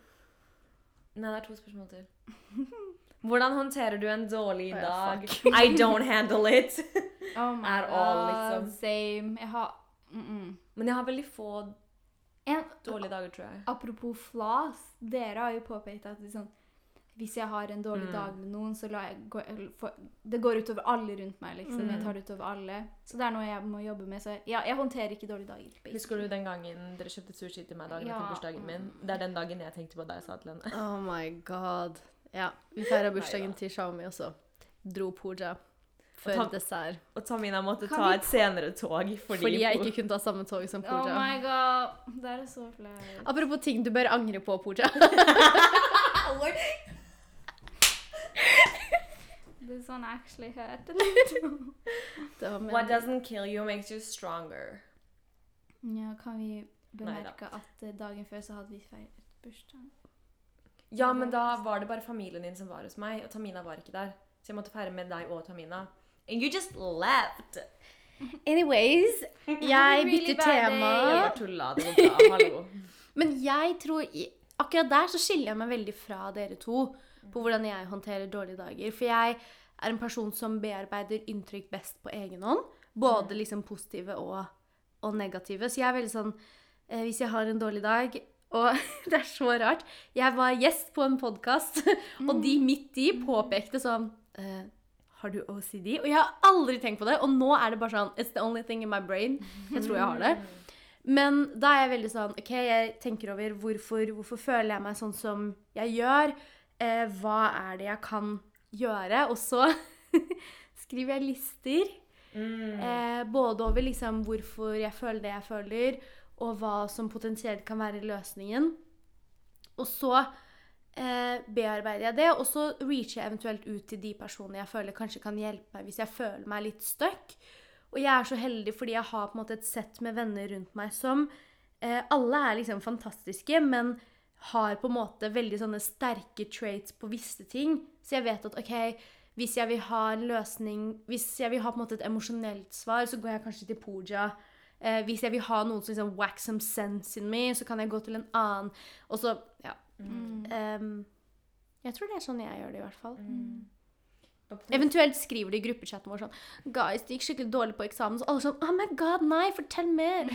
Nei, det er to spørsmål til. Hvordan håndterer du en dårlig ja, dag? I don't handle it. Oh my Er all, god, liksom. Same. Jeg har mm -mm. Men jeg har veldig få en, dårlige dager, tror jeg. Apropos flas. Dere har jo påpekt at liksom, hvis jeg har en dårlig Mm. dag med noen, så lar jeg gå, for, Det går utover alle rundt meg, liksom. Mm. Jeg tar det utover alle. Så det er noe jeg må jobbe med. Så ja, jeg håndterer ikke dårlige dager. basically. Husker du den gangen dere kjøpte sushi til meg dagen Ja. etter bursdagen min? Det er den dagen jeg tenkte på da jeg sa til henne. Oh my god. Ja, vi feira bursdagen til Xiaomi også. Dro Pooja før ta- dessert. Og Tamina måtte Kan ta vi- et senere tog fordi, Fordi jeg ikke kunne ta samme tog som Oh my god. Det er så flaut. Apropos ting du bør angre på, Pooja. This one actually hurt. What doesn't kill you makes you stronger. ja, kan vi Neida. bemerke at eh, dagen før så hadde vi feiret bursdag? Ja, men da var det bare familien din som var hos meg, og Tamina var ikke der. Så jeg måtte feire med deg og Tamina. And you just left! Anyways, jeg bytter tema. Men jeg tror Akkurat der så skiller jeg meg veldig fra dere to på hvordan jeg håndterer dårlige dager. For jeg er en person som bearbeider inntrykk best på egen hånd. Både liksom positive og, og negative. Så jeg er veldig sånn eh, Hvis jeg har en dårlig dag Og det er så rart. Jeg var gjest på en podkast, og de midt i påpekte sånn eh, Har du OCD? Og jeg har aldri tenkt på det. Og nå er det bare sånn It's the only thing in my brain. Jeg tror jeg har det. Men da er jeg veldig sånn OK, jeg tenker over hvorfor, hvorfor føler jeg meg sånn som jeg gjør. Eh, hva er det jeg kan gjøre? Og så skriver jeg lister. Mm. Eh, både over liksom hvorfor jeg føler det jeg føler, og hva som potensielt kan være løsningen. Og så eh, bearbeider jeg det, og så reacher jeg eventuelt ut til de personene jeg føler kanskje kan hjelpe meg hvis jeg føler meg litt stuck. Og jeg er så heldig fordi jeg har på en måte et sett med venner rundt meg som eh, Alle er liksom fantastiske, men har på en måte veldig sånne sterke traits på visse ting. Så jeg vet at OK, hvis jeg vil ha en løsning Hvis jeg vil ha på en måte et emosjonelt svar, så går jeg kanskje til Pooja. Eh, hvis jeg vil ha noen som liksom wax some sense in me, så kan jeg gå til en annen. Og så Mm. ehm, jeg tror det er sånn jeg gjør det, i hvert fall. Mm. Eventuelt skriver de i gruppechatten vår sånn Guys, det gikk skikkelig dårlig på eksamen. Så alle sånn Oh my god, nei, fortell mer!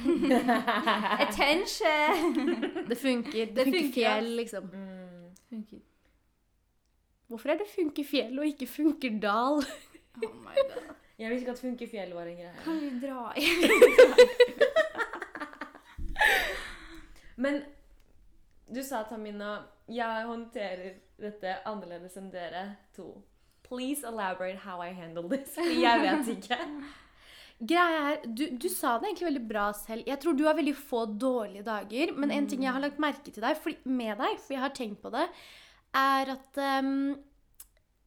Attention! Det funker. Det, Det funker funker, fjell, liksom. Mm. Funker. Hvorfor er det funker fjell og ikke funker dal? Oh my god. Jeg visste ikke at funker fjell var en greie. Kan vi dra i? Men du sa, Tamina, jeg håndterer dette annerledes enn dere to. Please elaborate how I handle this. For jeg vet ikke. Greia er, du, du sa det egentlig veldig bra selv. Jeg tror du har veldig få dårlige dager. Men en ting jeg har lagt merke til deg, fordi, med deg, for jeg har tenkt på det, er at um,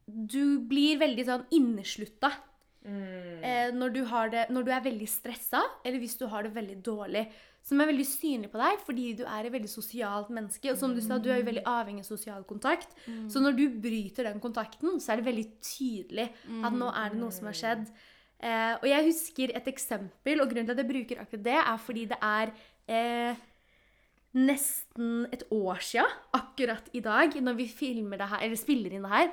du blir veldig sånn inneslutta. Mm. eh, når, du har det, når du er veldig stressa, eller hvis du har det veldig dårlig. Som er veldig synlig på deg, fordi du er et veldig sosialt menneske. Og som du sa, du er jo veldig avhengig av sosial kontakt. Så når du bryter den kontakten, så er det veldig tydelig at nå er det noe som har skjedd. Eh, og jeg husker et eksempel, og grunnen til at jeg bruker akkurat det, er fordi det er eh, nesten et år siden, akkurat i dag, når vi filmer det her, eller spiller inn det her.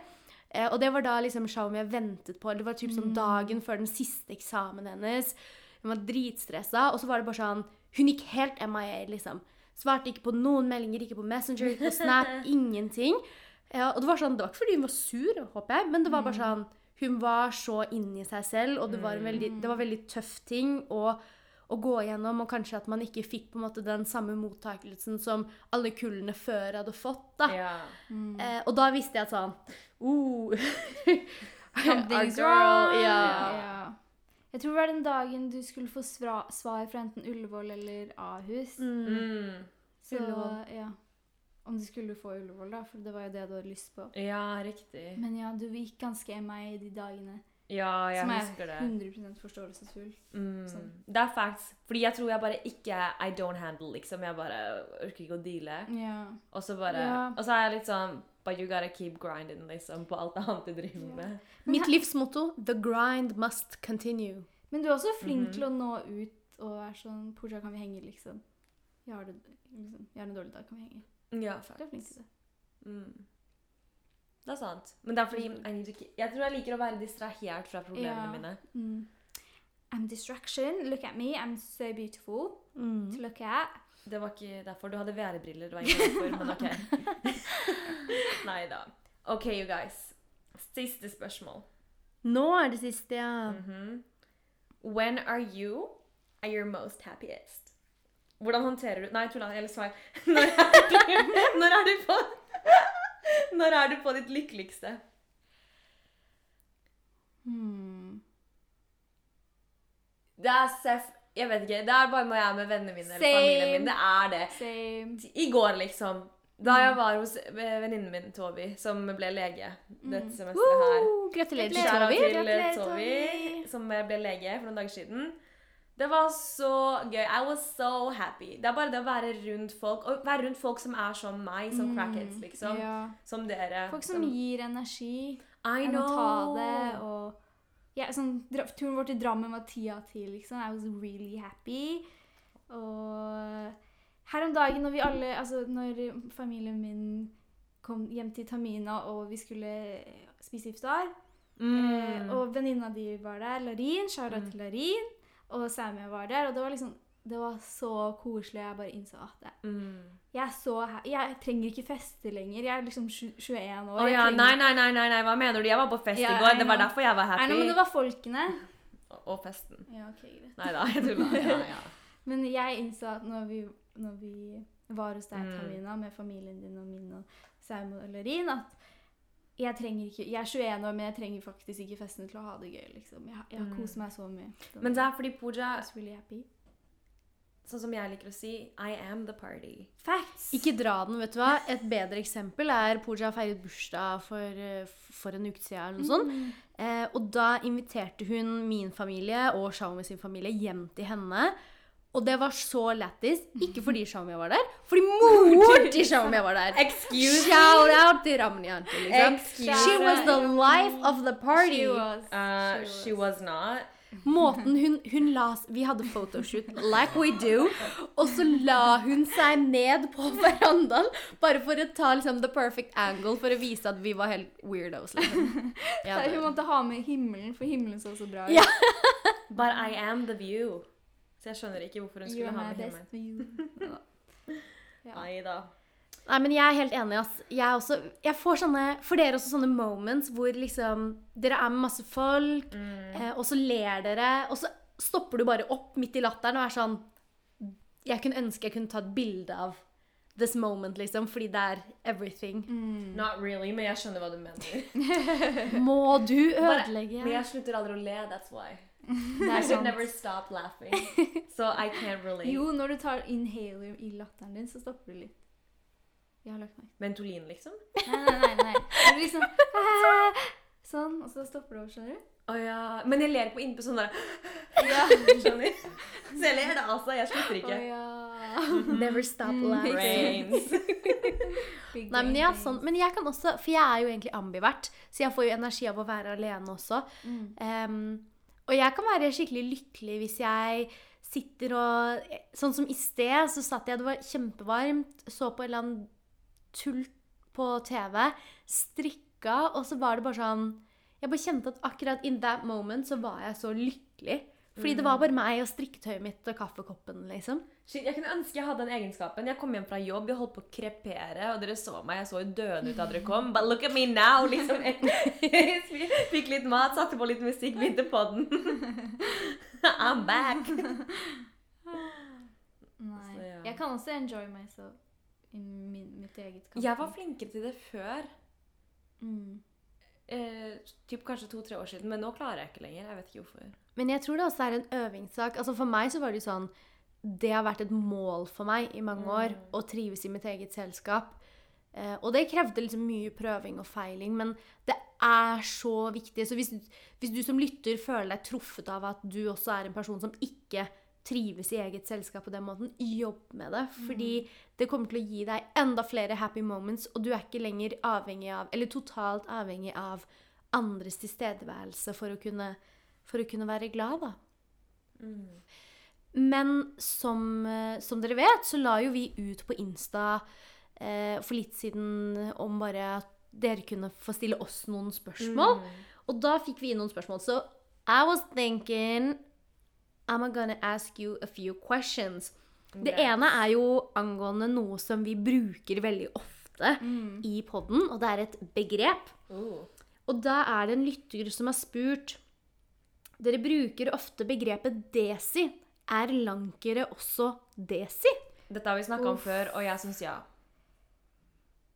Eh, og det var da liksom Xiaomi jeg ventet på. Det var typ sånn dagen før den siste eksamen hennes. Hun var dritstressa, og så var det bare sånn Hun gikk helt MIA, liksom. Svarte ikke på noen meldinger, ikke på Messenger, ikke på Snap, ingenting. Ja, og det var sånn, det var ikke fordi hun var sur, håper jeg, men det var bare sånn Hun var så inni seg selv, og det var en veldig, det var veldig tøff ting å, å gå igjennom, og kanskje at man ikke fikk på en måte den samme mottakelsen som alle kullene før hadde fått. da. Ja. Eh, og da visste jeg at sånn oh. Our Something's girl, wrong. ja. Ja. Jeg tror det var den dagen du skulle få svar, svar fra enten Ullevål eller Ahus. Mm. Mm. Så, ja. Om du skulle få Ullevål, da, for det var jo det du hadde lyst på. ja, riktig. Men ja, du gikk ganske MI de dagene. Ja, jeg som er husker det. 100 forståelsesfull. Mm. Sånn. Det er facts. Fordi jeg tror jeg bare ikke I don't handle, liksom. Jeg bare orker ikke å deale. Ja. Og så bare Ja. Og så er jeg litt sånn But you gotta keep grinding, liksom, på alt annet du driver med. Mitt livsmotto The grind must continue. Men du er også flink Mhm. til å nå ut og være sånn Pooja, kan vi henge, liksom? Jeg har, det, liksom. jeg har en dårlig dag, kan vi henge? Ja, faktisk. Du er flink til det. Mm. Det er sant. Men det er fordi I need to keep, Jeg tror jeg liker å være distrahert fra problemene Ja. mine. Mm. I'm distraction. Look at me. I'm so beautiful Mm. to look at. Det var ikke derfor du hadde VR-briller. Det var ikke derfor, men OK. Nei da. OK, you guys. Siste spørsmål. Nå er det siste, ja. Mhm. When are you at your most happiest? Hvordan håndterer du Nei, tulla. Eller svar. Når er du, når er du på Når er du på ditt lykkeligste? Hmm. Det er seff Jeg vet ikke. Det er bare når jeg er med vennene mine eller familien min. Det er det. Same. I går, liksom. Da jeg var hos eh, venninnen min Tovi, som ble lege dette semesteret her. Woo! Gratulerer Gratulerer til Gratulerer, eh, Tovi, Tovi. som eh, ble lege for noen dager siden. Det var så gøy. I was so happy. Det er bare det å være rundt folk, og være rundt folk som er som meg, som crackheads, liksom. Ja. Som dere. Folk som gir energi. I know. ta det, og ja, sånn, Turen vår til Drammen var ti av ti, liksom. I was really happy. Og her om dagen når vi alle Altså når familien min kom hjem til Tamina, og vi skulle spise iftar Mm. eh, Og venninna di var der, Larin. Shout-out Mm. til Larin. Og Samia var der. Og det var liksom Det var så koselig. Jeg bare innså at det, Mm. jeg, jeg trenger ikke feste lenger. Jeg er liksom 21 år. Oh, ja, trenger- nei, nei, nei, nei, nei, hva mener du? Jeg var på fest Ja, i går. Det var derfor jeg var happy. nei, men det var folkene. Og- Og festen. Ja, ok, greit. Nei da, jeg tuller. Ja, ja. Men jeg innså at når vi, når vi var hos deg, Mm. Tamina, med familien din og min og Saum og Lorin, at jeg ikke Jeg er 21 år, men jeg trenger faktisk ikke festen til å ha det gøy, liksom. Jeg, jeg har Mm. kost meg så mye. Så Men det er fordi Pooja, really. Sånn som jeg liker å si, I am the party. Facts! Ikke dra den, vet du hva. Et bedre eksempel er Pooja feiret bursdag for, eh, for en uke siden. eller noe sånt. Mm. Eh, og da inviterte hun min familie og Xiaomi sin familie hjem til henne. Og det var så lættis. Ikke fordi Xiaomi var der, fordi moren til Xiaomi var der. Excuse Shout out til Ramni liksom. Excuse She was the life of the party. She was. Uh, she was not. Måten hun, hun la Vi hadde photoshoot like we do. Og så la hun seg ned på verandaen bare for å ta liksom the perfect angle for å vise at vi var helt weirdos. Liksom. Ja, Hun måtte ha med himmelen, for himmelen så så bra ut. Ja. But I am the view. Så jeg skjønner ikke hvorfor hun skulle ha med himmelen. view. Ja. Nei da. Nei, men jeg er helt enig, ass. Jeg, er også, jeg får sånne For dere også sånne moments hvor liksom Dere er med masse folk, eh, og så ler dere, og så stopper du bare opp midt i latteren og er sånn Jeg kunne ønske jeg kunne ta et bilde av this moment, liksom, fordi det er everything. Mm. Not really, men jeg skjønner hva du mener. Må du Bare- ødelegge Men jeg slutter aldri å le, that's why. I should never stop laughing. So I can't relate. Jo, når du tar inhaler i latteren din, så stopper du litt. Jeg har lagt meg. Ventolin, liksom? Nei, nei, nei. nei. Det blir liksom Sånn, og så stopper det over, skjønner du? Å ja. Men jeg ler på innpå sånn der Ja. Skjønner? Så jeg ler da, altså. Jeg slutter Å ikke. ja. Never stop Mm, laughing. Brains. Nei, men, ja, sånn, men jeg kan også For jeg er jo egentlig ambivert, så jeg får jo energi av å være alene også. Mm. Um, og jeg kan være skikkelig lykkelig hvis jeg sitter og Sånn som i sted, så satt jeg, det var kjempevarmt, så på en eller annen tull på TV, strikka, og så var det bare sånn Jeg bare kjente at akkurat in that moment så var jeg så lykkelig. Fordi det var bare meg og strikketøyet mitt og kaffekoppen, liksom. Shit, jeg kunne ønske jeg hadde den egenskapen. Jeg kom hjem fra jobb, jeg holdt på å krepere, og dere så meg. Jeg så jo døende ut da dere kom. But look at me now! liksom. Fikk litt mat, satte på litt musikk, begynte på den. I'm back! Nei. Så, ja. Jeg kan også enjoy myself i min, mitt eget kamp. Jeg var flinkere til det før. Mm. Eh, typ kanskje to-tre år siden, men nå klarer jeg ikke lenger. Jeg vet ikke hvorfor. Men jeg tror det også er en øvingssak. Altså For meg så var det jo sånn Det har vært et mål for meg i mange år å trives i mitt eget selskap. Eh, og det krevde liksom mye prøving og feiling, men det er så viktig. Så hvis, hvis du som lytter føler deg truffet av at du også er en person som ikke trives i eget selskap på den måten, jobb med det. Fordi det kommer til å gi deg enda flere happy moments, og du er ikke lenger avhengig av, eller totalt avhengig av andres tilstedeværelse for å kunne, for å kunne være glad, da. Men som, eh, som dere vet, så la jo vi ut på Insta eh, for litt siden om bare at dere kunne få stille oss noen spørsmål. Og da fikk vi inn noen spørsmål. Så I was thinking I'm gonna ask you a few questions. Det ene er jo angående noe som vi bruker veldig ofte Mm. i podden, og det er et begrep. Oh. Og da er det en lytter som har spurt Dere bruker ofte begrepet desi. Er lankere også desi? Dette har vi snakka om før, og jeg syns ja.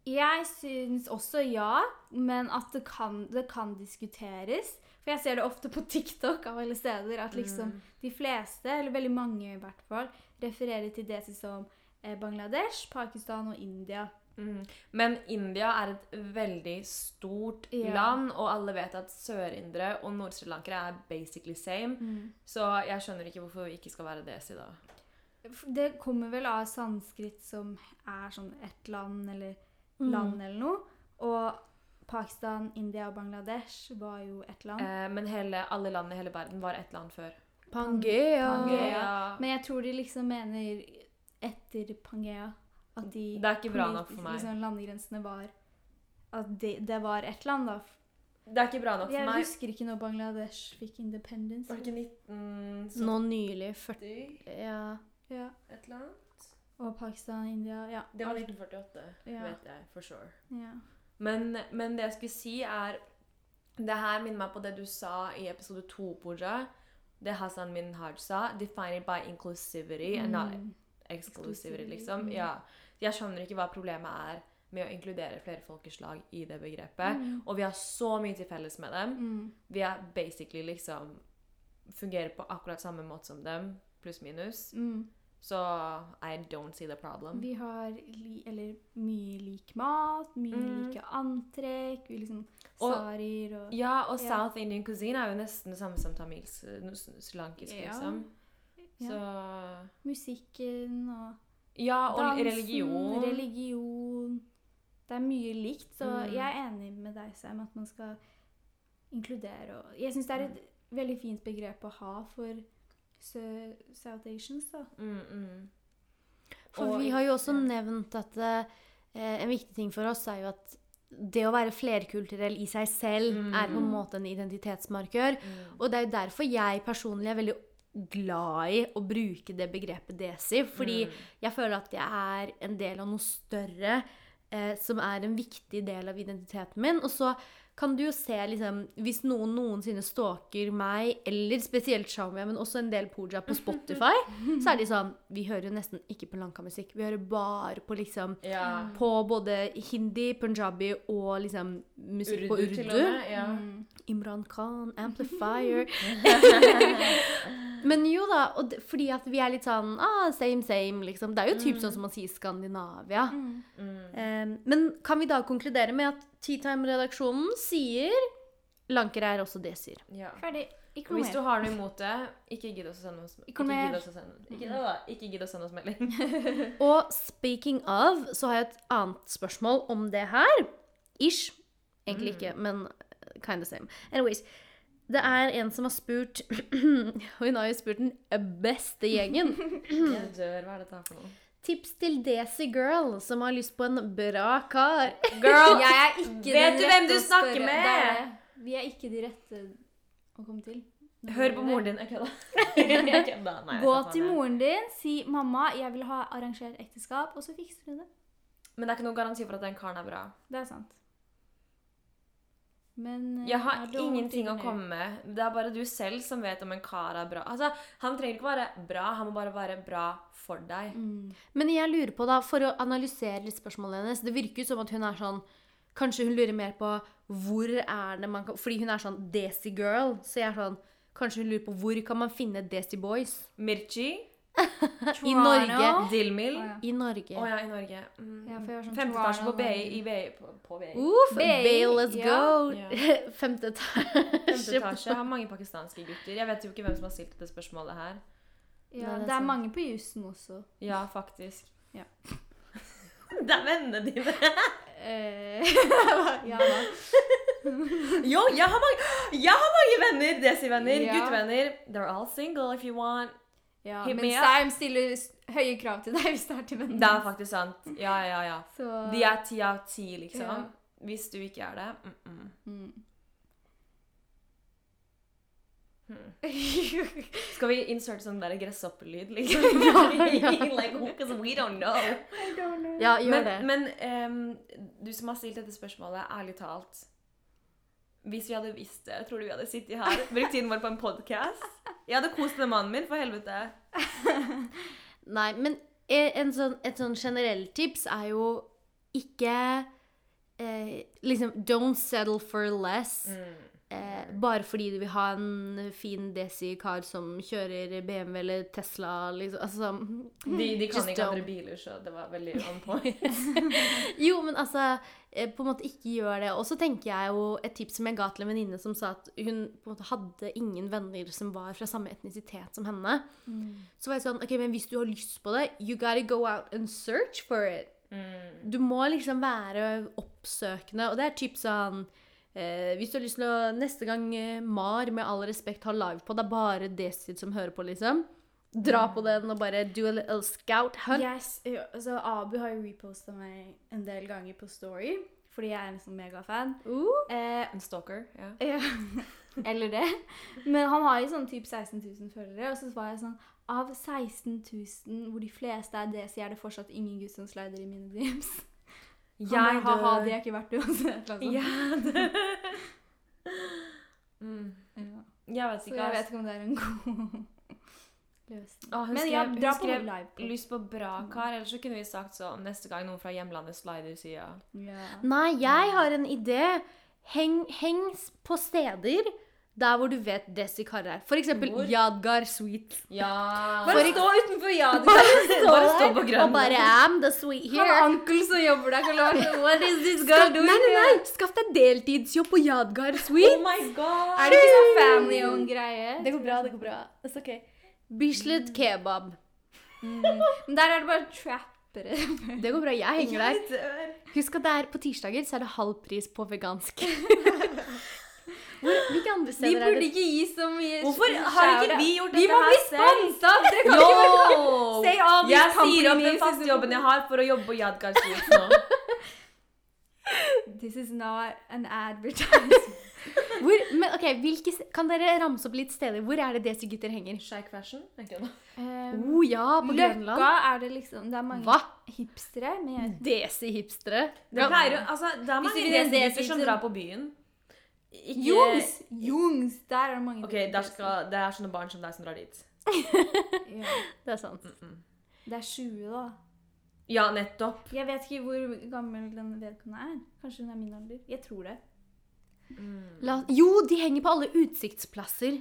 Jeg syns også ja, men at det kan, det kan diskuteres. For jeg ser det ofte på TikTok av alle steder at liksom de fleste, eller veldig mange i hvert fall, refererer til det som eh, Bangladesh, Pakistan og India. Mm. Men India er et veldig stort yeah. land, og alle vet at sørindere og nord-srilankere er basically same. Så jeg skjønner ikke hvorfor vi ikke skal være desi, da. Det kommer vel av sanskrit som er sånn ett land eller Mm. land eller noe. Og Pakistan, India og Bangladesh var jo ett land. Eh, men hele, alle land i hele verden var ett land før. Pangea. Pangea. Men jeg tror de liksom mener etter Pangea at de Det er ikke bra nok for meg. Liksom, landegrensene var At det, det var ett land, da. Det er ikke bra nok for Jeg meg. husker ikke når Bangladesh fikk independence. Var det ikke 1970 Nå nylig. 40 Ja. Ja. et eller annet? Og Pakistan, India Ja. Det var 1948, Ja. vet jeg for sure. ja. Men, men det jeg skulle si, er Det her minner meg på det du sa i episode to, Pooja. Det Hassan Minhaj sa. Defined by inclusivity and not Mm. exclusivity, liksom. Ja. Jeg skjønner ikke hva problemet er med å inkludere flere folkeslag i det begrepet. Mm. Og vi har så mye til felles med dem. Mm. Vi er basically liksom Fungerer på akkurat samme måte som dem, pluss minus. Mm. Så I don't see the problem. Vi har li, eller mye lik mat, mye Mm. like antrekk, vi liksom sarier og Ja, og Ja. South Indian cuisine er jo nesten det samme som tamilsk, slankisk, Ja. liksom. Ja. Musikken og Ja, og dansen, religion. religion. Det er mye likt, så Mm. jeg er enig med deg, Sam, at man skal inkludere. Og jeg syns det er et veldig fint begrep å ha for South Asians, da. Mm, mm. For Og- vi har jo også ja. nevnt at eh, en viktig ting for oss er jo at det å være flerkulturell i seg selv Mm. er på en måte en identitetsmarkør. Mm. Og det er jo derfor jeg personlig er veldig glad i å bruke det begrepet desi. Fordi Mm. jeg føler at jeg er en del av noe større eh, som er en viktig del av identiteten min. Og så kan du jo se liksom Hvis noen noensinne stalker meg, eller spesielt Shamia, men også en del Pooja på Spotify, så er de sånn Vi hører jo nesten ikke på lanka-musikk. Vi hører bare på liksom Ja. På både hindi, punjabi og liksom musikk på Urdu, og urdu. med. Ja. Imran Khan, Amplifier Men jo da, og det, fordi at vi er litt sånn ah, same, same, liksom. Det er jo typ sånn som man sier Skandinavia. Mm. Mm. Um, men kan vi da konkludere med at Teatime-redaksjonen sier Lanker er også desier? ja. Ferdig. Ikke noe hvis du har noe imot det, ikke gidd å sende oss Ikke Ikke gidd å sende Ikke, gidd å sende oss melding. Og speaking of, så har jeg et annet spørsmål om det her. Ish. Egentlig ikke, men kind of same. Anyways. Det er en som har spurt Og Hun har jo spurt den beste gjengen. Jeg dør. Hva er dette for noe? Tips til Desi Girl som har lyst på en bra kar. Girl! Jeg er ikke Vet du hvem du snakker med? Vi er ikke de rette å komme til. Hør på moren din. Jeg kødda. Gå til moren din, si 'mamma, jeg vil ha arrangert ekteskap', og så fikser du det. Men det er ikke noen garanti for at den karen er bra. Det er sant. Men eh, Jeg har ingenting å komme med. Det er bare du selv som vet om en kar er bra. Altså, Han trenger ikke være bra, han må bare være bra for deg. Mm. Men jeg lurer på, da, for å analysere litt spørsmålet hennes Det virker som at hun er sånn Kanskje hun lurer mer på hvor er det man kan Fordi hun er sånn Desi girl. Så jeg er sånn Kanskje hun lurer på hvor kan man finne Desi boys? Mirchi, I Norge. Dillmill. Oh, ja. I Norge. Å ja, i Norge. Mm. Ja, for jeg var sånn Femte etasje på BI. I BI på, på BI. Uff, let's go! Ja. Femte Femte etasje. etasje har mange pakistanske gutter. Jeg vet jo ikke hvem som har stilt det spørsmålet her. Ja, Nei, det er det er mange på jussen også. Ja, faktisk. Ja. det er vennene dine. Eh, ja da. Jo, jeg har mange, jeg har mange venner. Desi-venner, Ja. guttevenner. They're all single if you want. Ja, men me. Sam stiller høye krav til deg hvis det er til vennene. Det er faktisk sant. Ja, ja, ja. Så, De er ti av ti, liksom. Ja. Hvis du ikke er det mm -mm. mm. Skal vi inserte sånn der gresshoppelyd, liksom? like, we don't know. I don't know. Ja, gjør Men, det. men um, du som har stilt dette spørsmålet, ærlig talt Hvis vi hadde visst det, tror du vi hadde sittet her brukt tiden vår på en podkast? Jeg hadde kost med mannen min, for helvete. Nei, men e- en sånn, et sånn generelt tips er jo ikke eh, Liksom Don't settle for less. Eh, bare fordi du vil ha en fin desi-kar som kjører BMW eller Tesla, liksom. Altså De, de kan ikke andre biler, så det var veldig on point. Jo, men altså eh, På en måte ikke gjør det. Og så tenker jeg jo et tips som jeg ga til en venninne som sa at hun på en måte hadde ingen venner som var fra samme etnisitet som henne. Så var jeg sånn OK, men hvis du har lyst på det, you gotta go out and search for it. Mm. Du må liksom være oppsøkende, og det er typ sånn eh, Hvis du har lyst til å neste gang eh, Mar med all respekt har live på, det er bare Desid som hører på, liksom. Dra på den og bare do a little scout hunt. Yes, ja, altså Abu har jo reposta meg en del ganger på Story, fordi jeg er en sånn megafan. Uh. Eh, En stalker, ja. ja, eller det. Men han har jo sånn typ 16 000 følgere, og så var jeg sånn Av 16 000, hvor de fleste er det, så er det fortsatt ingen gutt som slider i mine DMs. Han bare, Jeg ha-ha, det er ikke verdt det uansett. Liksom. Jeg dør. Mm. Ja. Jeg vet Så ikke. jeg vet ikke om det er en god løsning. Å, hun Men skrev, ja, hun skrev på. lyst på bra kar, ellers så kunne vi sagt sånn neste gang noen fra hjemlandet slider sida. Ja. Nei, jeg har en idé. Heng, hengs på steder der hvor du vet Desi Kar er. For eksempel Hvor? Yadgar Sweet. Ja Bare stå utenfor Yadgar. Bare stå på grønn. og bare am the sweet Han er onkel som jobber der, kan What is this girl nei, doing nei, nei. here? Skaff deg deltidsjobb på Yadgar Oh my god! Er det ikke sånn family own greie? Det går bra, det går bra. It's ok. Bislett kebab. Mm. Men der er det bare trappere. Det går bra, jeg henger der. Husk at det er på tirsdager så er det halv pris på vegansk. Hvor, hvilke andre De steder er burde ikke gi så mye Hvorfor har ikke vi gjort dette her? Vi må bli sponsa! Dere kan ikke bare! Say all Jeg sier opp den faste jobben jeg har for å jobbe på Yadgar Sweets nå. This is not an advertisement. Hvor, men ok, hvilke, Kan dere ramse opp litt steder? Hvor er det Desi-gutter henger? Shake fashion? da. Um, Oh ja, på Grønland. Løkka er det liksom Det er mange Hva? hipstere. Men Desi-hipstere? Det pleier altså, det er mange vi desigutter som drar på byen. Ikke, Jungs! Jungs! Der er det mange Ok, der skal, det er sånne barn som deg som drar dit. ja. Det er sant. Det er 20, da. Ja, nettopp. Jeg vet ikke hvor gammel den vedkommende er. Kanskje hun er min alder. Jeg tror det. La, jo, de henger på alle utsiktsplasser.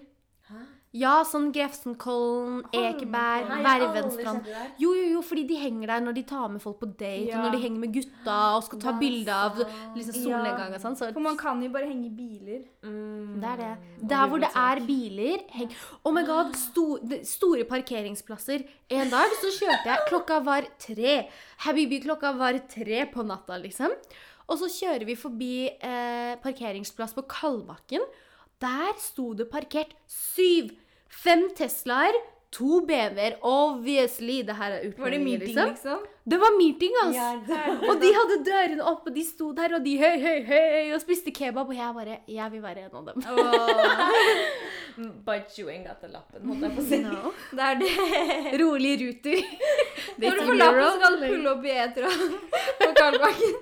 Hæ? Ja, sånn Grefsenkollen, Ekeberg, Vervenstrand. Jo, jo, jo, fordi de henger der når de tar med folk på date, Ja. når de henger med gutta og skal ta bilde av liksom, solnedgang og sånn. Så For man kan jo bare henge i biler. Mm. det er det. Der hvor det er biler heng, Oh my god, sto, store parkeringsplasser. En dag så kjørte jeg, klokka var tre. Habibi, klokka var tre på natta, liksom. Og så kjører vi forbi eh, parkeringsplass på Kalbakken. Der sto det parkert syv. Fem Teslaer, to BMW-er. Obviously, det her er Var det meeting, liksom. liksom? Det var meeting, altså! Ja, det- Og de hadde dørene opp, og de sto der, og de høy, høy, høy, og spiste kebab. Og jeg bare Jeg vil være en av dem. But you ain't got the lappen, holdt jeg på å si. No. Det er det. Rolig ruter. Når du får lappen, så kan du pulle opp i Etra på Karlbakken.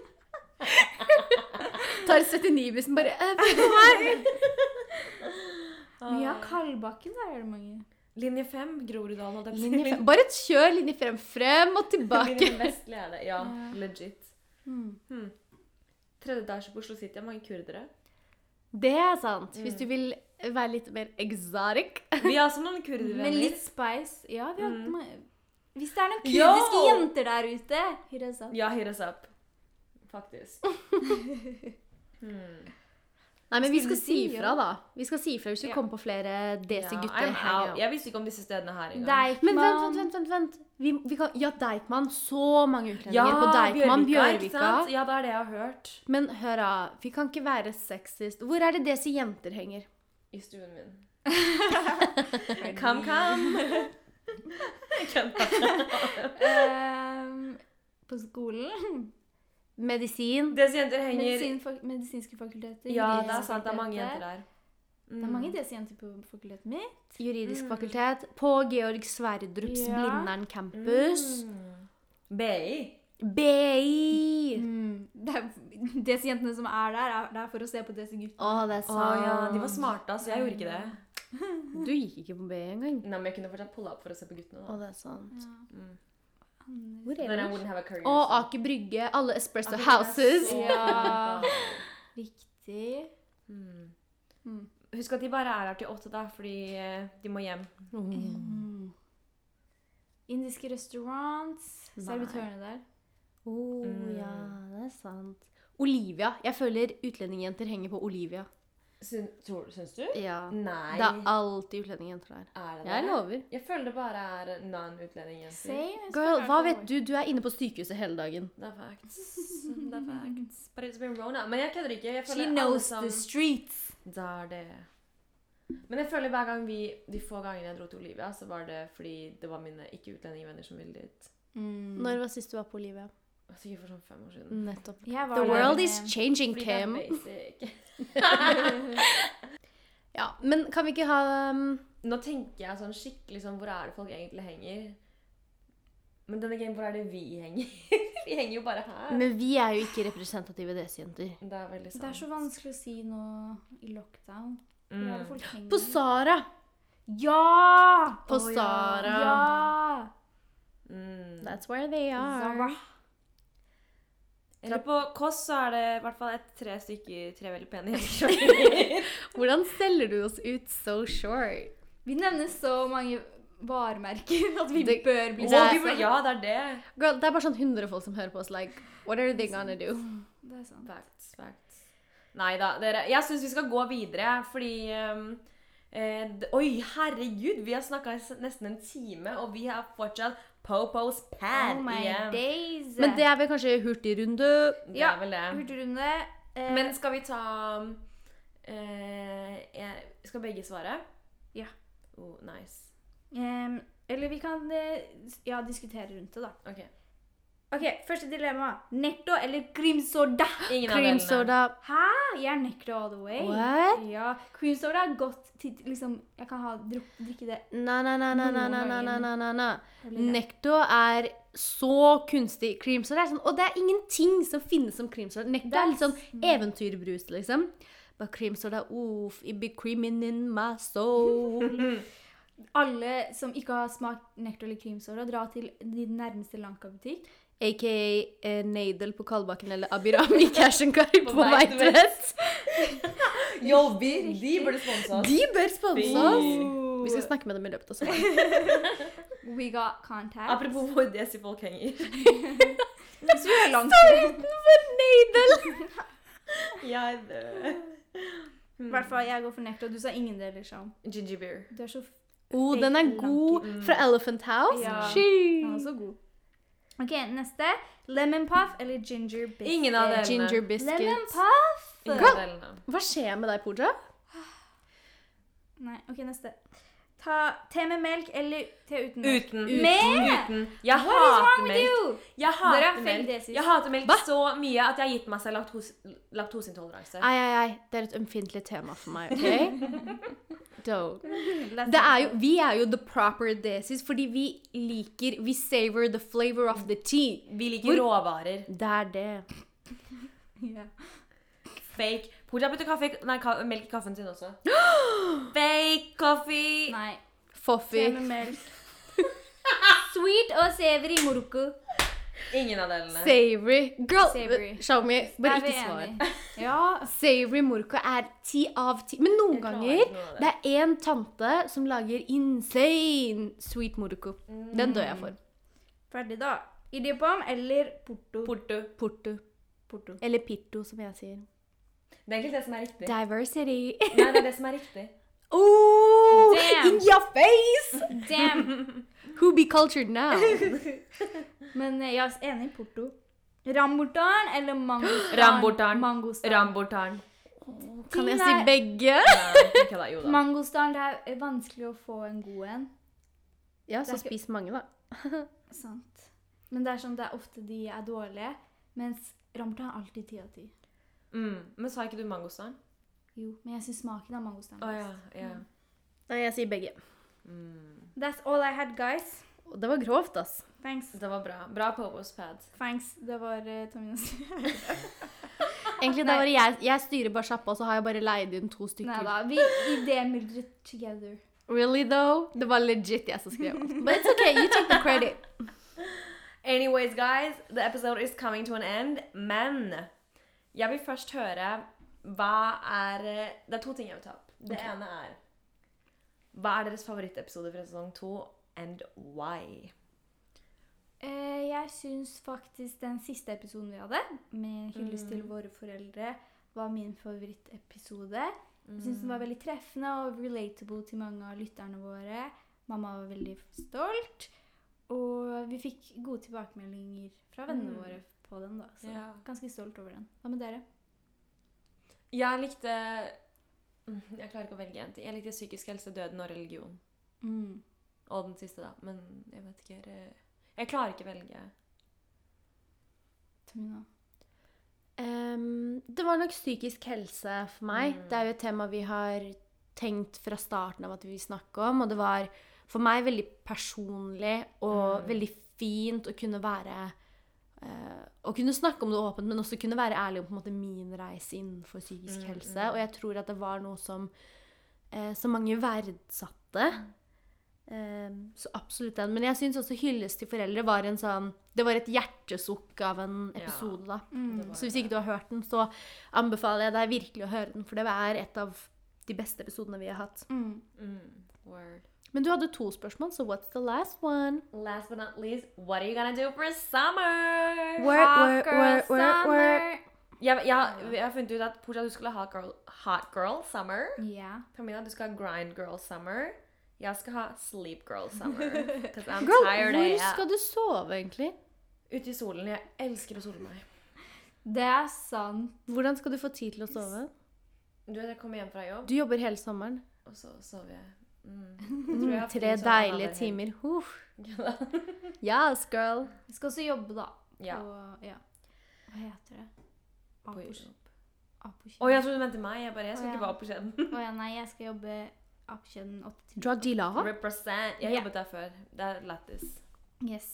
Tar 79-bussen bare «Øh, følg på meg!» Men ja, Kalbakken, der er det mange. Linje 5, Groruddalen. Linje fem. Bare kjør linje 5 frem og tilbake. Linje vestlig er det. Ja, Ja. legit. Hmm. Hmm. Tredje etasje på Oslo City er mange kurdere. Det er sant. Hvis du vil være litt mer exotic. Vi har også noen kurdervenner. Med litt spice. Ja, vi har Mm. Hvis det er noen Yo! kurdiske jenter der ute, hit us up. Ja, hit us up. Faktisk. Hmm. Nei, men vi skal si ifra, da. Vi skal si ifra hvis vi Ja. kommer på flere out. out. Jeg visste ikke om disse stedene her engang. Men vent, vent, vent. vent, vent. Vi, vi kan, ja, Deichman. Så mange utlendinger Ja, på Deichman. Bjørvika, Bjørvika. Ja, det er det jeg har hørt. Men hør, da. Vi kan ikke være sexist. Hvor er det desi-jenter henger? I stuen min. Kom, kom. um, på skolen. Medisin. Jenter henger Medisin, medisinske fakulteter. Ja, det er sant. Det er mange jenter der. Det er mange desi-jenter på fakultetet mitt. Juridisk fakultet. På Georg Sverdrups Ja. Blindern campus. Mm. BI. BI! Mm. Det desi-jentene som er der, er der for å se på desi-guttene. Oh, det er sant. Oh, ja, de var smarte, altså. Jeg gjorde ikke det. Du gikk ikke på BI engang. Nei, men jeg kunne fortsatt pulla opp for å se på guttene. Da. da. det er sant. Mm. Then I wouldn't have a career. Å, så- Aker Brygge. Alle Espresso Aker er Houses. Ja. Riktig. Mm. Mm. Husk at de bare er her til åtte, da, fordi eh, de må hjem. Mm. Indiske restaurants. Servitørene der. Oh, Mm. ja, det er sant. Olivia. Jeg føler utlendingjenter henger på Olivia. Syn, tror, syns du? Ja. Nei. Det er alltid utlendingjenter der. Er det Jeg det? lover. Jeg føler det bare er non-utlendingjenter. Girl, hva vet du? Du er inne på sykehuset hele dagen. Det er facts. Det er facts. But it's been Rona. Men jeg kødder ikke. Jeg She knows the streets. Det er det. Men jeg føler hver gang vi, de få gangene jeg dro til Olivia, så var det fordi det var mine ikke-utlendingvenner som ville dit. Mm. Når var sist du var på Olivia? Sikkert for sånn fem år siden. Nettopp. The world is changing, Kim. Ja, men kan vi ikke ha um, Nå tenker jeg sånn skikkelig sånn Hvor er det folk egentlig henger? Men denne gangen, hvor er det vi henger? vi henger jo bare her. Men vi er jo ikke representative DS-jenter. det er veldig sant. Det er så vanskelig å si nå i lockdown. Hvor er det Mm. folk henger? På Sara! Ja! På ja. Sara. Ja! Mm. That's where they are. Zara. Eller på Kåss så er det i hvert fall et tre stykker, tre veldig pene jenter. Hvordan selger du oss ut so short? Vi nevner så mange varemerker at vi Det- bør bli Det er- ja, det er det. Girl, det er bare sånn 100 folk som hører på oss. Like, what are they gonna do? Det er sant. Facts, facts. Nei da, dere. Jeg syns vi skal gå videre, fordi um, eh, d- Oi, herregud! Vi har snakka nesten en time, og vi har fortsatt Popos pad Oh my igjen. days. Men det er vel kanskje hurtigrunde? Det Ja, er vel det. Hurtigrunde. Eh, Men skal vi ta eh, jeg, Skal begge svare? Ja. Oh, nice. ehm, eller vi kan eh, ja, diskutere rundt det, da. Ok. Ok, Første dilemma. Nekto eller cream soda? Ingen av Cream delene. soda. Hæ? Jeg er nekto all the way. What? Ja, Cream soda er godt til liksom Jeg kan ha, druk, drikke det Na, na, na, na, na, na, na, na, na, na. Nekto er så kunstig. Cream soda er sånn Og det er ingenting som finnes som cream soda. Nekto er litt sånn eventyrbrus, liksom. But cream soda, oof, it be creaming in my soul. Alle som ikke har smakt nekto eller cream soda, dra til din nærmeste Lanka-butikk. Aka eh, Nadel på Kalbakken eller Abirami Cash and Carry på vei til Veitvet. Jo, vi, de burde sponse oss. De bør sponse oss. Vi skal snakke med dem i løpet av sommeren. We got contact. Apropos hvor desi folk henger. Hvis vi er langt Utenfor Nadel! Jeg dør. I hvert fall jeg går for necto. Du sa ingen deler, Sham. Gingerbeer. Du er så Oh, den er god. Fra Elephant House. Ja. She. Han er så god. OK, neste. Lemon puff eller ginger biscuit? Ingen av delene. Ginger Lemon puff! Ingen av delene. Hva skjer med deg, Pooja? Nei, OK, neste. Ta te med melk eller te uten melk? Uten. Med! Uten. Jeg What is hater wrong with melk. you? Jeg er hater melk. Jeg hater melk Hva? så mye at jeg har gitt meg selv laktose, laktoseintoleranse. Ai, ai, ai. Det er et ømfintlig tema for meg, OK? Don't. Det er jo, vi er jo the proper desis, fordi vi liker Vi savor the flavor of the tea. Vi liker Hvor- råvarer. Det er det. yeah. Fake. Pooja putter kaffe, nei, ka melk i kaffen sin også. Fake coffee. Nei. Foffi. Sweet og savory morocco. Ingen av delene. Savory. Girl, Savory. Xiaomi, bare ikke svar. Ja. Savory morko er ti av ti. Men noen ganger det. det er én tante som lager insane sweet morocco. Den dør jeg for. Ferdig, da. Idiopam eller porto? Porto. Porto. porto. Eller pitto, som jeg sier. Det er egentlig det som er riktig. Diversity. Nei, det er det som er riktig. Oh, Damn. in your face! Damn! Who be cultured now? Men eh, jeg er enig i porto. Rambutan eller mangostan? Rambutan. Mangostan. Kan jeg si begge? Ja. Jo da. Mangostan, det er eh, vanskelig å få en god en. Ja, så ikke- spis mange, da. Sant. Men det er sånn, det er ofte de er dårlige, mens rambutan er alltid ti av ti. Mm. Men sa ikke du mangostan? Jo, men jeg syns smaken av mangostan oh, ja, ja. Mm. Nei, jeg sier begge. Mm. That's all I had, guys. Det var grovt, ass. Thanks. Det var bra. Bra Popos pad. Thanks. Det var uh, Taminas. Egentlig, det var jeg, jeg styrer bare sjappa, og så har jeg bare leid inn to stykker. Nei da. Vi idémyldret together. Really though? Det var legit jeg som skrev alt. But it's okay, you take the credit. Anyways, guys, the episode is coming to an end. Men jeg vil først høre hva er Det er to ting jeg vil ta opp. Det okay. ene er Hva er deres favorittepisode fra sesong to, and why? Eh, jeg syns faktisk den siste episoden vi hadde, med hyllest til våre foreldre, var min favorittepisode. Jeg syns den var veldig treffende og relatable til mange av lytterne våre. Mamma var veldig stolt. Og vi fikk gode tilbakemeldinger fra vennene Mm. våre på den. da, Så Ja. ganske stolt over den. Hva med dere? Jeg likte Mm, Jeg klarer ikke å velge en ting. Jeg likte psykisk helse, døden og religion. Mm. Og den siste, da. Men jeg vet ikke Jeg klarer ikke velge. Tamina. Um, det var nok psykisk helse for meg. Mm. Det er jo et tema vi har tenkt fra starten av at vi vil snakke om, og det var for meg veldig personlig og Mm. veldig fint å kunne være uh, Å kunne snakke om det åpent, men også kunne være ærlig om på en måte min reise innenfor psykisk Mm, helse. mm. Og jeg tror at det var noe som uh, så mange verdsatte. Eh, så absolutt den. Men jeg syns også 'Hyllest til foreldre' var en sånn Det var et hjertesukk av en Ja. episode, da. Mm. Så hvis ikke du har hørt den, så anbefaler jeg deg virkelig å høre den, for det er et av de beste episodene vi har hatt. Mm. Mm, word. Men du hadde to spørsmål, så what's the last one? Last but not least, what are you gonna do for summer? Work, Hot work, girl work, work, jeg har funnet ut at Portia, du skulle ha hot girl, hot girl summer. Yeah. Camilla, du skal ha grind girl summer. Jeg skal ha sleep girl summer. I'm Girl, tired hvor skal du sove, egentlig? Ute i solen. Jeg elsker å sole meg. Det er sant. Hvordan skal du få tid til å sove? Du vet, jeg kommer hjem fra jobb, Du jobber hele sommeren. og så sover jeg. Mm. Jeg jeg Tre deilige timer. Huff. Yes, girl. Jeg skal også jobbe, da. Ja. På, ja. Hva heter det? På Apo- jobb. Apokjeden. Å, jeg trodde du mente meg. Jeg bare, jeg skal ikke ja. være apokjeden. oh, ja, nei, jeg skal jobbe Apokjeden 8 til Drug dealer? Represent. Jeg har jobbet der før. Det er lættis. Yes.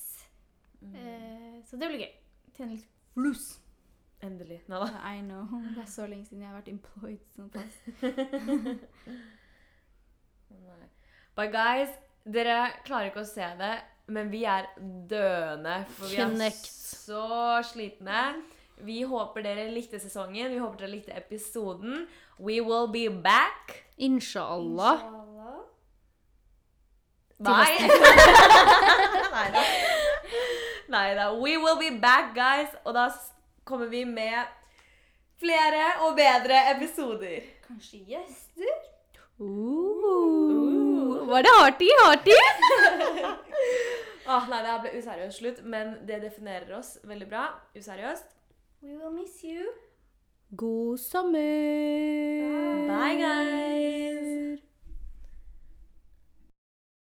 Mm. Eh, så det blir gøy. Tjene litt flus. Endelig. Nå da. I know. Det er så lenge siden jeg har vært employed. Sånn pass. But guys, dere klarer ikke å se det, men vi er døende. For vi er så slitne. Vi håper dere likte sesongen. Vi håper dere likte episoden. We will be back. Inshallah. Inshallah. Bye. Neida. Neida. We will be back, guys. Og da kommer vi med flere og bedre episoder. Kanskje gjester? Ooh. Var det harty? Harty? ah, nei, det ble useriøst slutt, men det definerer oss veldig bra. Useriøst. We will miss you. God sommer! Bye, guys!